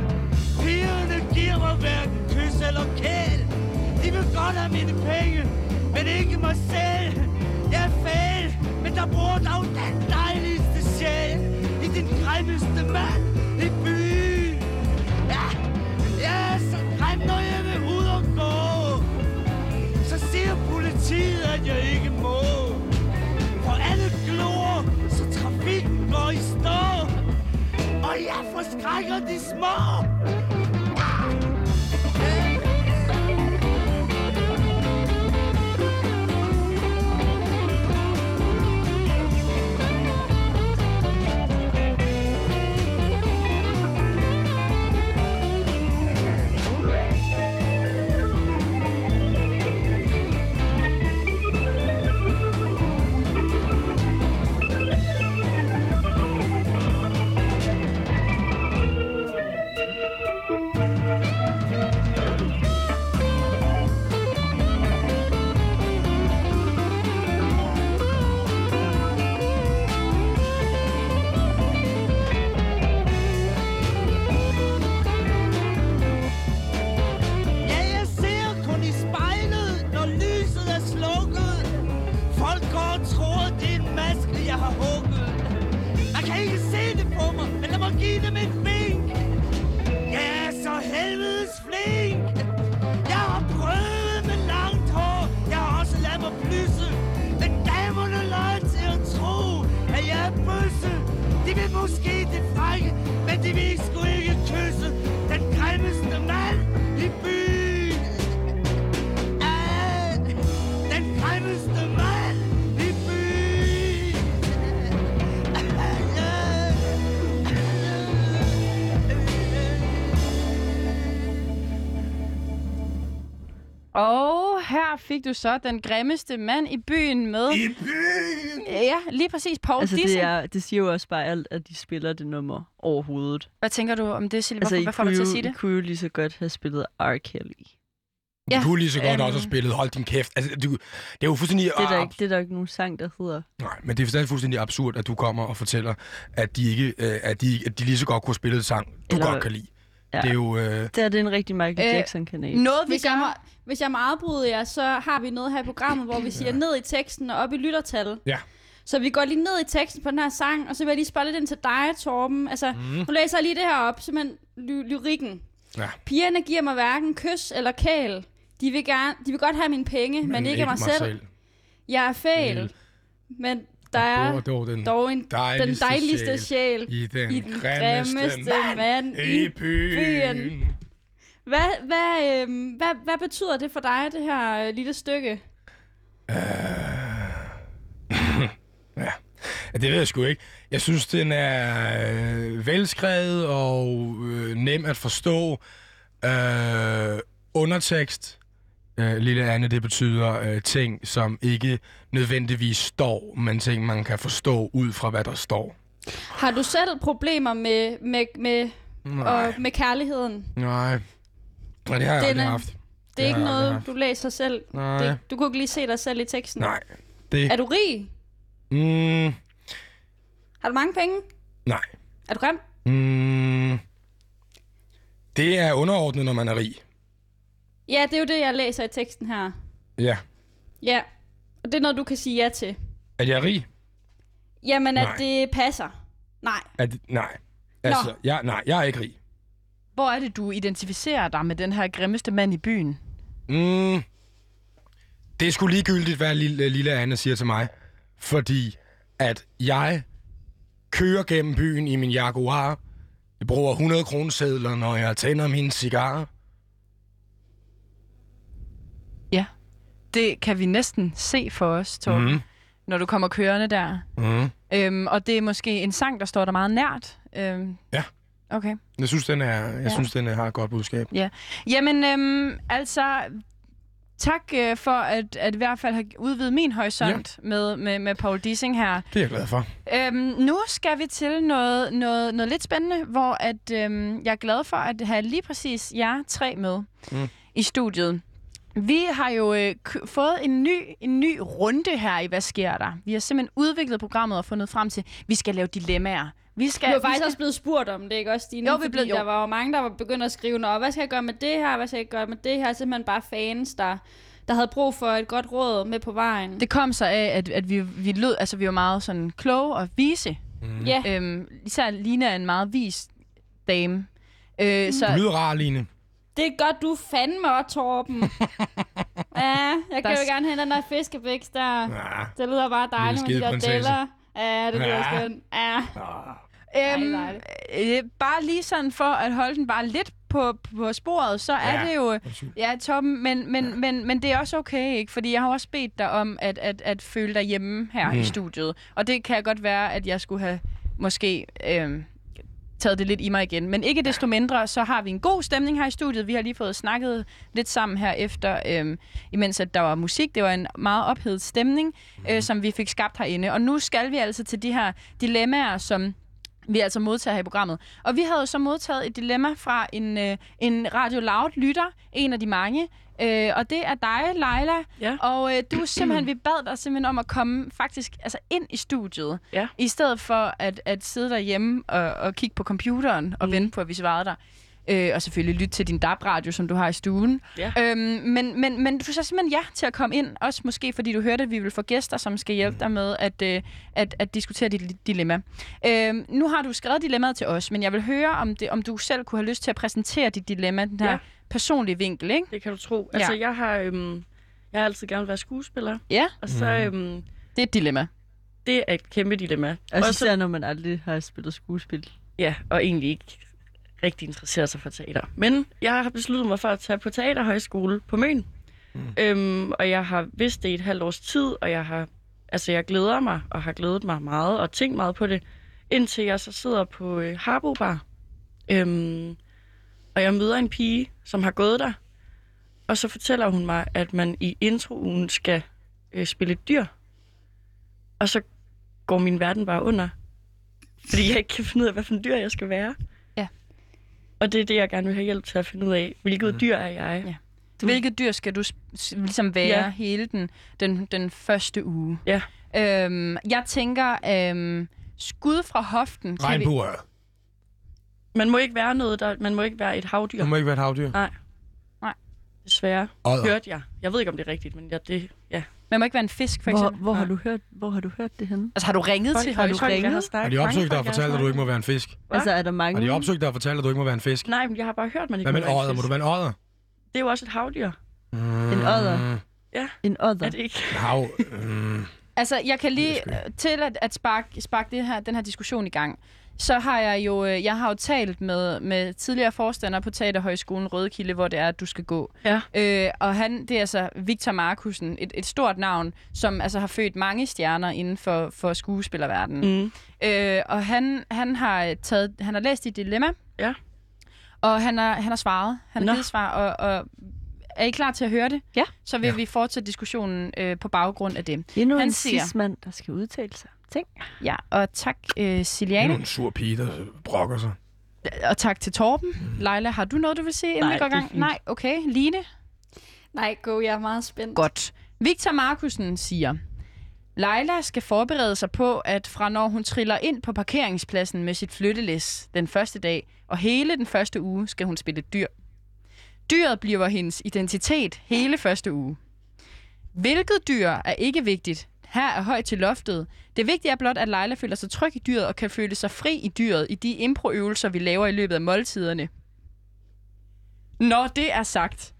Pigerne giver mig hverken kys eller kæl. De vil godt have mine penge, men ikke mig selv. Jeg er fæl, men der bor dog den dejligste sjæl. I den grimmeste mand i byen. Ja, jeg er så grim, når jeg vil ud og gå. Så siger politiet, at jeg ikke jeg forskrækker de små. Fik du så den grimmeste mand i byen med... I byen! Ja, lige præcis. Paul Altså, Dissing. det, er, det siger jo også bare alt, at de spiller det nummer overhovedet. Hvad tænker du om det, Silje? Altså, Hvorfor, I hvad får dig til at sige I det? kunne jo lige så godt have spillet R. Kelly. Du Ja, kunne lige så godt øhm. også have spillet Hold din kæft. Altså, du, det er jo fuldstændig... Det er, der ikke, det er der ikke nogen sang, der hedder. Nej, men det er stadig fuldstændig absurd, at du kommer og fortæller, at de, ikke, øh, at de, at de lige så godt kunne have spillet et sang, du Eller- godt kan lide. Ja. Det er jo... Øh, Det er, det er en rigtig Michael Øh, Jackson-kanal. Noget, vi Hvis jeg, må, gør... hvis jeg må afbryde jer, så har vi noget her i programmet, hvor vi siger ned i teksten og op i lyttertal. ja. Så vi går lige ned i teksten på den her sang, og så vil jeg lige spørge lidt ind til dig, Torben. Altså, mm. nu læser jeg lige det her op, simpelthen ly- lyrikken. Ja. Pigerne giver mig hverken kys eller kæl. De vil, gerne, de vil godt have mine penge, men, men ikke, mig selv. Jeg er Fæl. men der er dog den dog en, den dejligste dejligste sjæl i den, i den grimmeste, grimmeste mand, i byen. byen. Hvad, hvad, øhm, hvad, hvad betyder det for dig, det her øh, lille stykke? Ja, det ved jeg sgu ikke. Jeg synes, den er øh, velskrevet og øh, nem at forstå. Øh, undertekst, øh, lille Anne, det betyder øh, ting, som ikke nødvendigvis står, men ting, man kan forstå ud fra, hvad der står. Har du selv problemer med, med, med, Nej, og med kærligheden? nej. Nej, det har jeg Den aldrig haft. Det er ikke noget, du læser selv. Nej, Det, du kunne ikke lige se dig selv i teksten. nej. Det, Er du rig? mm, Har du mange penge? nej. Er du grim? Mm, det er underordnet, når man er rig. Ja, det er jo det, jeg læser i teksten her. Ja. Ja, og det er noget, du kan sige ja til. At jeg er rig? Jamen, Nej. at det passer. Nej. At, nej. Altså, jeg, nej, jeg er ikke rig. Hvor er det, du identificerer dig med den her grimmeste mand i byen? Mm, det er sgu ligegyldigt, hvad lille, lille Anne siger til mig. Fordi at jeg kører gennem byen i min Jaguar. Jeg bruger 100 kronesedler, når jeg tænder mine cigarer. Ja. Det kan vi næsten se for os, Torben, Mm, når du kommer kørende der. mm. Øhm, og det er måske en sang, der står der meget nært. Øhm, Ja. Okay. Jeg synes, den er, jeg Ja. synes, den har et godt budskab. Jamen, øhm, altså... Tak øh, for at, at i hvert fald have udvidet min horisont ja. med, med, med Paul Dissing her. Det er jeg glad for. Øhm, nu skal vi til noget, noget, noget lidt spændende, hvor at, øhm, jeg er glad for at have lige præcis jer tre med mm. i studiet. Vi har jo øh, fået en ny, en ny runde her i Hvad sker der? Vi har simpelthen udviklet programmet og fundet frem til, at vi skal lave dilemmaer. Vi skal, Du er vi faktisk skal... også blevet spurgt om det, ikke også, Stine? Jo, vi Fordi blevet- jo. der var jo mange, der var begyndt at skrive, Nå, hvad skal jeg gøre med det her? Hvad skal jeg gøre med det her? Simpelthen bare fans, der, der havde brug for et godt råd med på vejen. Det kom så af, at, at vi, vi lød, altså vi var meget sådan kloge og vise. Mm. Ja, Øhm, især Lina er en meget vis dame. Øh, Mm. så Du lyder rar, Line. Det er godt, du fandme også, Torben. ja, jeg kan jo er- gerne have den der fiskebiks der. Ja. Det lyder bare dejligt med de der deller. Ja, det lyder Ja. skønt. Ja. Øhm, dejligt. øh, bare lige sådan for at holde den bare lidt på, på sporet, så er Ja. det jo... Ja, Torben, men, men, ja. men, men det er også okay, ikke? Fordi jeg har også bedt dig om at, at, at føle dig hjemme her mm. i studiet. Og det kan godt være, at jeg skulle have måske øhm, taget det lidt i mig igen. Men ikke desto mindre, så har vi en god stemning her i studiet. Vi har lige fået snakket lidt sammen her efter, øhm, imens at der var musik. Det var en meget ophedet stemning, øh, som vi fik skabt herinde. Og nu skal vi altså til de her dilemmaer, som vi altså modtager her i programmet. Og vi havde jo så modtaget et dilemma fra en, øh, en Radio Loud lytter, en af de mange, øh, og det er dig, Leila. Ja. Og øh, du simpelthen, vi bad dig simpelthen om at komme faktisk altså ind i studiet, Ja. i stedet for at, at sidde derhjemme og, og kigge på computeren og mm. vente på, at vi svarede dig. Øh, og selvfølgelig lytte til din DAB-radio, som du har i stuen. Ja. Øhm, men, men, men du sagde simpelthen ja til at komme ind, også måske fordi du hørte, at vi vil få gæster, som skal hjælpe dig med at, øh, at, at diskutere dit dilemma. Øhm, nu har du skrevet dilemmaet til os, men jeg vil høre, om, det, om du selv kunne have lyst til at præsentere dit dilemma, den her Ja. personlige vinkel, ikke? Det kan du tro. Altså, jeg har, øhm, jeg har altid gerne været skuespiller. Ja, Og så, øhm, det er et dilemma. det er et kæmpe dilemma. Altså Også- især når man aldrig har spillet skuespil. Ja, og egentlig ikke rigtig interesserer sig for teater. Men jeg har besluttet mig for at tage på teaterhøjskole på Møn. Mm. Øhm, og jeg har vidst det i et halvt års tid, og jeg har, altså jeg glæder mig, og har glædet mig meget, og tænkt meget på det, indtil jeg så sidder på øh, Harbo Bar. Øhm, og jeg møder en pige, som har gået der, og så fortæller hun mig, at man i introen skal øh, spille et dyr. Og så går min verden bare under. Fordi jeg ikke kan finde ud af, hvad for en dyr jeg skal være. Og det er det, jeg gerne vil have hjælp til at finde ud af. Hvilket dyr er jeg? Ja. Hvilket dyr skal du ligesom være Ja. hele den, den, den første uge? Ja. Øhm, jeg tænker, øhm, skud fra hoften. kan vi- Regnbuer. Man må ikke være noget, der, man må ikke være et havdyr. Du må ikke være et havdyr. Nej. Nej. Desværre. Odder. Hørte jeg. Jeg ved ikke, om det er rigtigt, men ja, det... Ja. Man må ikke være en fisk, for Hvor, eksempel. hvor, har Nej. du hørt, hvor har du hørt det henne? Altså, har du ringet til har du højskolen? ringet? Jeg har Har de opsøgt dig og folk, fortalt, at du ikke må være en fisk? Hvad? Altså er der mange... Har de opsøgt dig og fortalt, at du ikke må være en fisk? Nej, men jeg har bare hørt, man ikke Hvad må være en odder? Må fisk. du være en odder? Det er jo også et havdyr. Mm, En odder? En odder? Er det ikke? Hav. Mm. Altså, jeg kan lige øh, til at, at sparke, sparke det her, den her diskussion i gang. Så har jeg jo, øh, jeg har jo talt med, med tidligere forstander på Teaterhøjskolen Rødekilde, hvor det er, at du skal gå. Ja. Øh, og han, det er altså Victor Markusen, et, et stort navn, som altså har født mange stjerner inden for, for skuespillerverdenen. Mm. Øh, og han, han har taget, han har læst dit dilemma. Ja. Og han har, han har svaret. Han har Nå. givet svar, og, og er I klar til at høre det? Ja. Så vil Ja. vi fortsætte diskussionen øh, på baggrund af det. Endnu Han en siger- cis-mand, der skal udtale sig. Tænk. Ja, og tak øh, Det er Siliane, en sur pige, der brokker sig. og tak til Torben. Leila, har du noget, du vil sige, inden Nej, vi går i det gang? fint. Nej, okay. Line? Nej, go, jeg er meget spændt. Godt. Victor Markusen siger, Leila skal forberede sig på, at fra når hun triller ind på parkeringspladsen med sit flyttelæs den første dag, og hele den første uge skal hun spille dyr. Dyret bliver hendes identitet hele første uge. Hvilket dyr er ikke vigtigt. Her er højt til loftet. Det vigtige er blot, at Leila føler sig tryg i dyret og kan føle sig fri i dyret i de improøvelser, vi laver i løbet af måltiderne. Når det er sagt,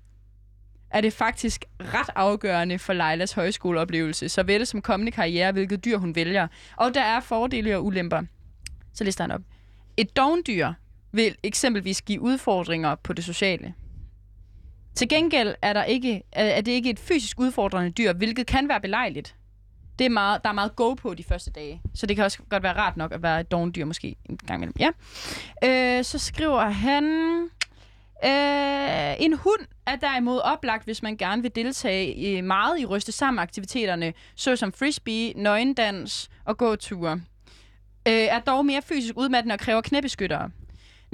er det faktisk ret afgørende for Leilas højskoleoplevelse, såvel som kommende karriere, hvilket dyr hun vælger. Og der er fordele og ulemper. Så lister han op. Et dogndyr vil eksempelvis give udfordringer på det sociale. Til gengæld er, der ikke, er er det ikke et fysisk udfordrende dyr, hvilket kan være belejligt. Det er meget, der er meget go på de første dage, så det kan også godt være rart nok at være et dogendyr måske en gang imellem. Ja. Øh, så skriver han... Øh, en hund er derimod oplagt, hvis man gerne vil deltage i meget i ryste sammen aktiviteterne, såsom frisbee, nøgendans og gåture. Øh, er dog mere fysisk udmattende og kræver knæbeskyttere.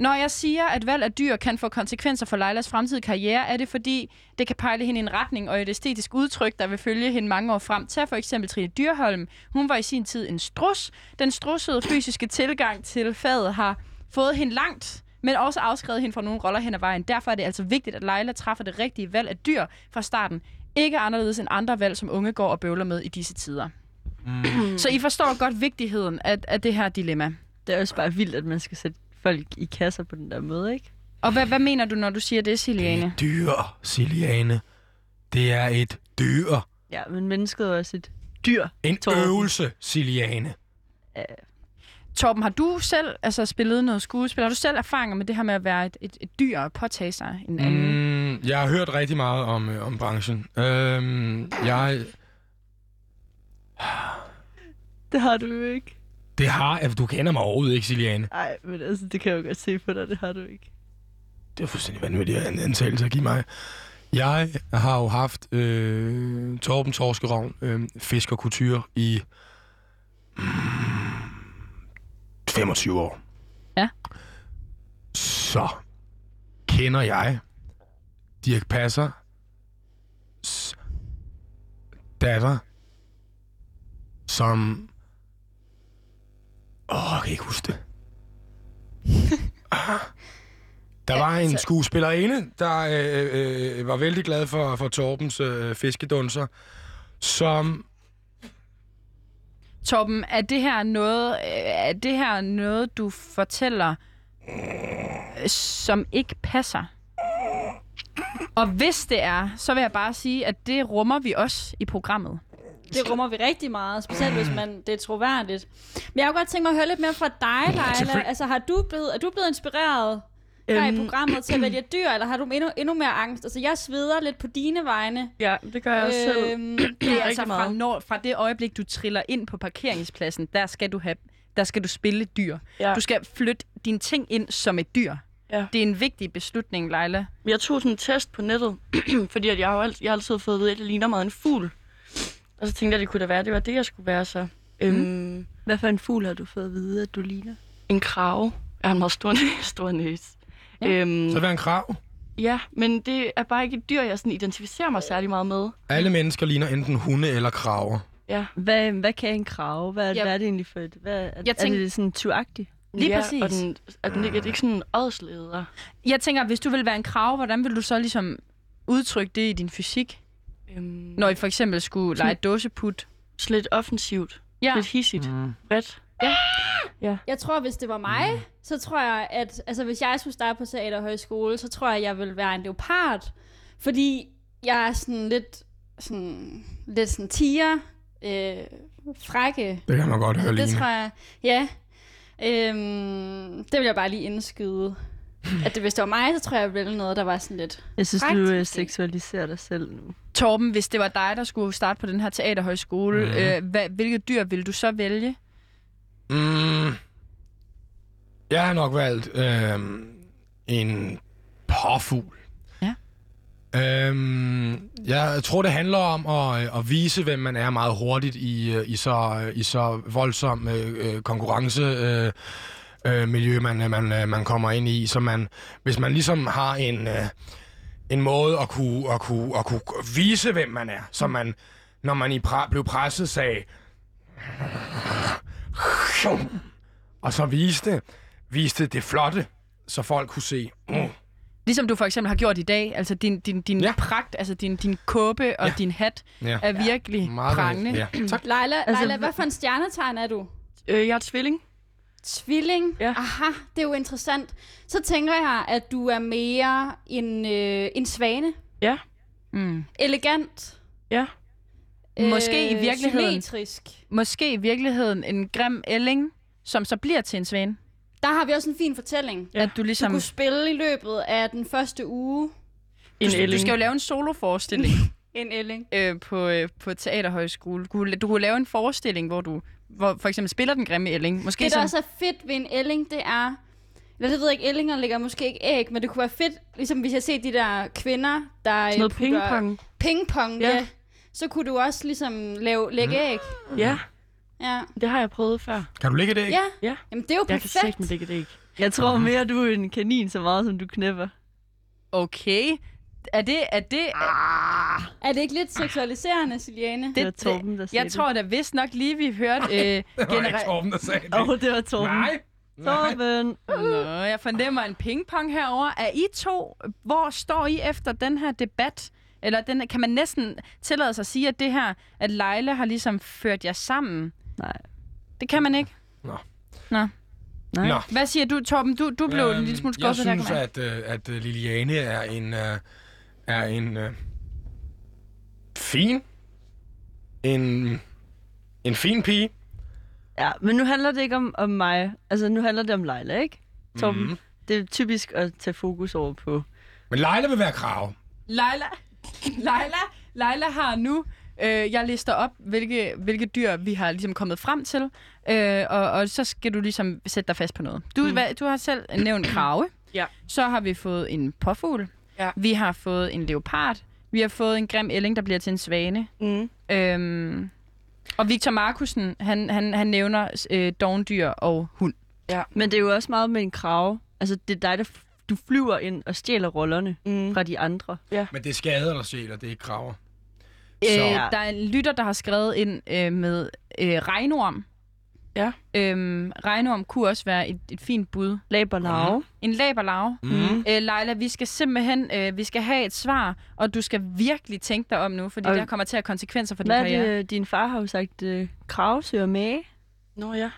Når jeg siger, at valg af dyr kan få konsekvenser for Leilas fremtidige karriere, er det fordi, det kan pejle hende i en retning og et æstetisk udtryk, der vil følge hende mange år frem. Tag for eksempel Trine Dyrholm. Hun var i sin tid en strus. Den strussede fysiske tilgang til faget har fået hende langt, men også afskrevet hende fra nogle roller hen ad vejen. Derfor er det altså vigtigt, at Leila træffer det rigtige valg af dyr fra starten. Ikke anderledes end andre valg, som unge går og bøvler med i disse tider. Mm. Så I forstår godt vigtigheden af, af det her dilemma. Det er også bare vildt, at man skal sætte folk i kasser på den der måde, ikke? Og hvad, hvad mener du, når du siger det, Det er Siliane? dyr, Siliane. Det er et dyr. Ja, men mennesket er også et dyr. En Torben. øvelse, Siliane. Torben, har du selv altså, spillet noget skuespil? Har du selv erfaringer med det her med at være et, et, et dyr og påtage sig en anden? Mm, jeg har hørt rigtig meget om, øh, om branchen. Øhm, jeg... Det har du ikke. Det har... Altså, du kender mig overhovedet ikke, Siliane. Nej, men altså, det kan jeg jo godt se på dig, det har du ikke. Det er fuldstændig vanvittigt at antagelse at give mig. Jeg har jo haft øh, Torben Torskerovn, øh, fisk og kultur, i mm, 25 år. Ja. Så kender jeg Dirk Passer datter, som... Åh, jeg kan ikke huske det. Ah. Der var en skuespillerinde, der øh, øh, var vældig glad for, for Torbens øh, fiskedunser, som... Torben, er det her noget, øh, er det her noget du fortæller, øh, som ikke passer? Og hvis det er, så vil jeg bare sige, at det rummer vi også i programmet. Det rummer vi rigtig meget, specielt hvis man, det er troværdigt. Men jeg kunne godt tænke mig at høre lidt mere fra dig, Leila. Altså, har du blevet, er du blevet inspireret her i Øhm. programmet til at vælge dyr, eller har du endnu, endnu mere angst? Altså, jeg sveder lidt på dine vegne. Ja, det gør jeg også selv. Øhm, Det er rigtig altså fra, meget. når, fra det øjeblik, du triller ind på parkeringspladsen, der skal du have der skal du spille et dyr. Ja. Du skal flytte dine ting ind som et dyr. Ja. Det er en vigtig beslutning, Leila. Jeg tog sådan en test på nettet, fordi at jeg har jo altid, jeg har altid fået at vide, at det ligner meget en fugl. Og så tænkte jeg, at det kunne da være, det var det, jeg skulle være så. Øhm, Hvad for en fugl har du fået at vide, at du ligner? en krave. Jeg har en meget stor, næ- stor næse. Ja. Øhm, Så vær en krav. ja, men det er bare ikke et dyr, jeg sådan identificerer mig særlig meget med. Alle mennesker ligner enten hunde eller kraver. Ja, Hvad, hvad kan en krave? Hvad, Ja. hvad er det egentlig for et? Hvad, er, Jeg tænk- er det sådan tuagtigt? Lige ja, præcis. Og den, er, den ikke, er det ikke sådan en ådsleder? Jeg tænker, hvis du vil være en krav, hvordan vil du så ligesom udtrykke det i din fysik? Øhm, Når I for eksempel skulle lege dåseput. lidt offensivt. Ja. Lidt hissigt. Mm. Bredt. Jeg tror, hvis det var mig, så tror jeg, at altså, hvis jeg skulle starte på teaterhøjskole, så tror jeg, jeg vil være en leopard. Fordi jeg er sådan lidt, sådan, lidt sådan tiger, øh, frække. Det kan man godt høre, Det Line. tror jeg, ja. Øhm, det vil jeg bare lige indskyde. At det, hvis det var mig, så tror jeg, jeg ville noget, der var sådan lidt... Jeg synes, Frækt, du øh, seksualiserer dig selv nu. Torben, hvis det var dig, der skulle starte på den her teaterhøjskole, Mhm. øh, hvad, hvilket dyr ville du så vælge? Mm, jeg har nok valgt øh, en påfugl. Ja. Øhm, jeg tror, det handler om at, øh, at vise, hvem man er meget hurtigt i, øh, i, så, øh, i så voldsom øh, konkurrence. Øh, øh, miljø, man, man, øh, man kommer ind i. Så man, hvis man ligesom har en, øh, en måde at kunne, at, kunne, at kunne vise, hvem man er, så man, når man i pra- blev presset, sagde, og så viste, viste det flotte, så folk kunne se, mm, Ligesom du for eksempel har gjort i dag, altså din, din, din Ja. ja. pragt, altså din, din kåbe og Ja. din hat ja, er virkelig meget prangende. Ja, tak. Leila, altså, Leila hvad for en stjernetegn er du? Øh, jeg er tvilling. Tvilling? Ja. Aha, det er jo interessant. Så tænker jeg, at du er mere en, øh, en svane. Ja. Mm. Elegant. Ja. Måske i virkeligheden. Symmetrisk. Måske i virkeligheden en grim ælling, som så bliver til en svane. Der har vi også en fin fortælling. Ja. At du Du ligesom... kunne spille i løbet af den første uge. En Du, du ælling. skal jo lave en soloforestilling En ælling. øh, på, øh, på teaterhøjskole. Du kunne, du kunne lave en forestilling, hvor du hvor for eksempel spiller den grimme ælling. Måske Det, der som, også er fedt ved en ælling, det er... Eller det ved jeg ikke, ællinger lægger måske ikke æg, men det kunne være fedt, ligesom hvis jeg ser de der kvinder, der Sådan noget putter- pingpong. Pingpong, Ja. ja. Så kunne du også ligesom lave, lægge æg. Ja, Ja. det har jeg prøvet før. Kan du lægge det? Ja. Ja. Jamen, det er jo Jeg kan perfekt. ikke med det ikke. Jeg tror mere, du er en kanin, så meget som du knæpper. Okay. Er det... Er det Er det ikke lidt seksualiserende, Siliane? Det var Torben, der sagde jeg tror da vist nok lige, vi hørte... Øh, Det var ikke Torben, der sagde det. Åh, oh, det var Torben. Nej. Torben! Nå, jeg fornemmer en pingpong herover. Er I to... Hvor står I efter den her debat? Eller den, kan man næsten tillade sig at sige, at det her, at Leila har ligesom ført jer sammen? Nej. Det kan man ikke. Nej. Nå. Hvad siger du, Torben? Du, du blev en Øhm, lille smule Jeg skuffet der, synes, man- at, øh, at øh, Liliane er en, øh, er en øh, fin, en, en fin pige. Ja, men nu handler det ikke om, om mig. Altså, nu handler det om Leila, ikke? Torben. Mhm. Det er typisk at tage fokus over på... Men Leila vil være krav. Leila, Leila, Leila har nu... Øh, jeg lister op, hvilke, hvilke dyr vi har ligesom kommet frem til, øh, og, og så skal du ligesom sætte dig fast på noget. Du, mm. hvad, du har selv nævnt krave. Ja. Så har vi fået en påfugl. Ja. Vi har fået en leopard. Vi har fået en grim ælling, der bliver til en svane. Mm. Øhm, og Victor Markusen, han, han, han nævner øh, dogndyr og hund. Men det er jo også meget med en krave. Altså, det er dig, der du flyver ind og stjæler rollerne Mm. fra de andre. Men det er skader, der sjæler, det er ikke kraver. Øh, Så- der er en lytter, der har skrevet ind øh, med øh, regnorm. Ja. Øhm, regnorm kunne også være et, et fint bud. Laberlave. En laberlarve. Mm. Mhm. Øh, Leila, vi skal simpelthen øh, vi skal have et svar, og du skal virkelig tænke dig om nu, fordi Og- det her kommer til at have konsekvenser for din Hvad er karriere. det, din far har jo sagt? Øh, krave søger mage. Nå ja.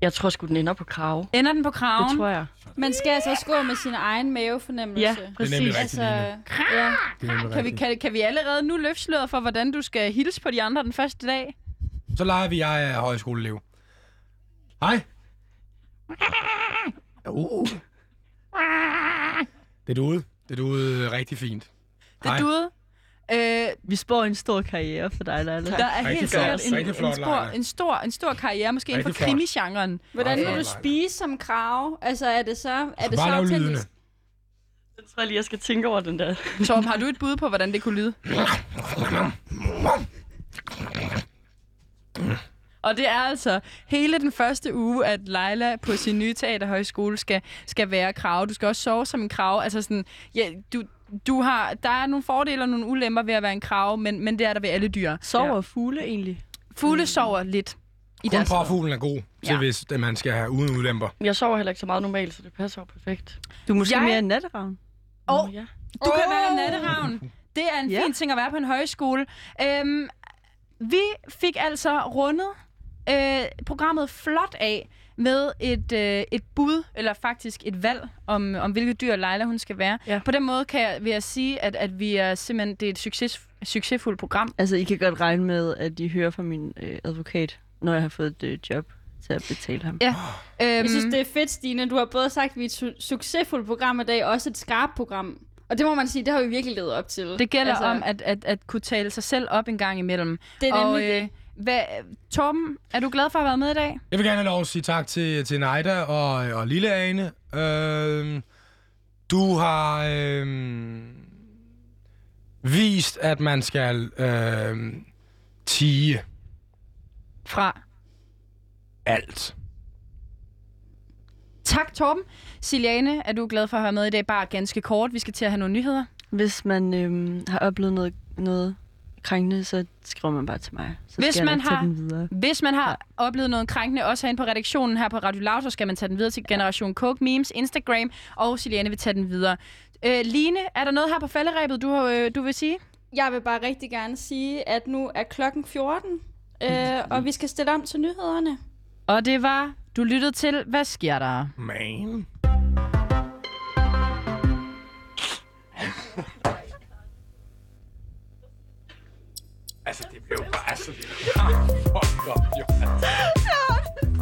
Jeg tror sgu, den ender på krave. Ender den på kraven? Det tror jeg. Man skal altså gå med sin egen mavefornemmelse. Ja, Det er præcis. nemlig rigtigt, Altså, ja. Det er nemlig Kan vi, kan, kan vi allerede nu løfte sløret for, hvordan du skal hilse på de andre den første dag? Så leger vi, jeg er højskoleelev. Hej. Uh. Det er duet. Det duet rigtig fint. Det Hej. duet. Øh, Vi spår en stor karriere for dig, Leila. der er Rigtig helt flot. sikkert en, Rigtig flot, en, stor, Leila. en, stor, en stor karriere, måske inden for Rigtig flot. krimigenren. Hvordan Ej, vil du nej. spise som krav? Altså, er det så, er det så Bare lav lydene. autentisk? Jeg tror lige, jeg skal tænke over den der. Torben, har du et bud på, hvordan det kunne lyde? Og det er altså hele den første uge, at Leila på sin nye teaterhøjskole skal, skal være krav. Du skal også sove som en krav. Altså sådan, ja, du, du har, der er nogle fordele og nogle ulemper ved at være en krav, men, men det er der ved alle dyr. Sover fugle egentlig? Fugle sover lidt i Kun deres parfuglen er god, til Ja. hvis det, man skal have uden ulemper. Jeg sover heller ikke så meget normalt, så det passer jo perfekt. Du er måske Jeg- mere en natteravn. Åh, Nå, ja. Du kan Åh! være natteravn. Det er en Ja. fin ting at være på en højskole. Øhm, vi fik altså rundet øh, programmet flot af med et, øh, et bud, eller faktisk et valg, om, om hvilket dyr Leila hun skal være. Ja. På den måde kan jeg, vil jeg sige, at, at vi er simpelthen, det er et succes, succesfuldt program. Altså, I kan godt regne med, at I hører fra min øh, advokat, når jeg har fået et øh, job til at betale ham. Ja. Øhm, Jeg synes, det er fedt, Stine. Du har både sagt, at vi er et su- succesfuldt program i dag, og også et skarpt program. Og det må man sige, det har vi virkelig levet op til. det gælder altså, om at, at, at kunne tale sig selv op en gang imellem. det er Og, nemlig øh, det. hvad, Torben, er du glad for at have været med i dag? Jeg vil gerne have lov at sige tak til, til Nejda og, og Lille Ane. Øh, du har øh, vist, at man skal øh, tige Fra alt. Tak, Torben. Siliane, er du glad for at have med i dag? Bare ganske kort. Vi skal til at have nogle nyheder. Hvis man øh, har oplevet noget, noget krænkende, så skriver man bare til mig. Så Hvis skal man jeg nok tage har- den videre. Hvis man har ja. oplevet noget krænkende, også herinde på redaktionen her på Radio Loud, så skal man tage den videre til Generation Coke Memes, Instagram, og Siliane vil tage den videre. Øh, Line, er der noget her på falderæbet, du, øh, du vil sige? Jeg vil bare rigtig gerne sige, at nu er klokken 14, øh, og vi skal stille om til nyhederne. Og det var, du lyttede til, hvad sker der? Man. altså, det blev bare... Altså, så vildt. Ah, fuck up, jo.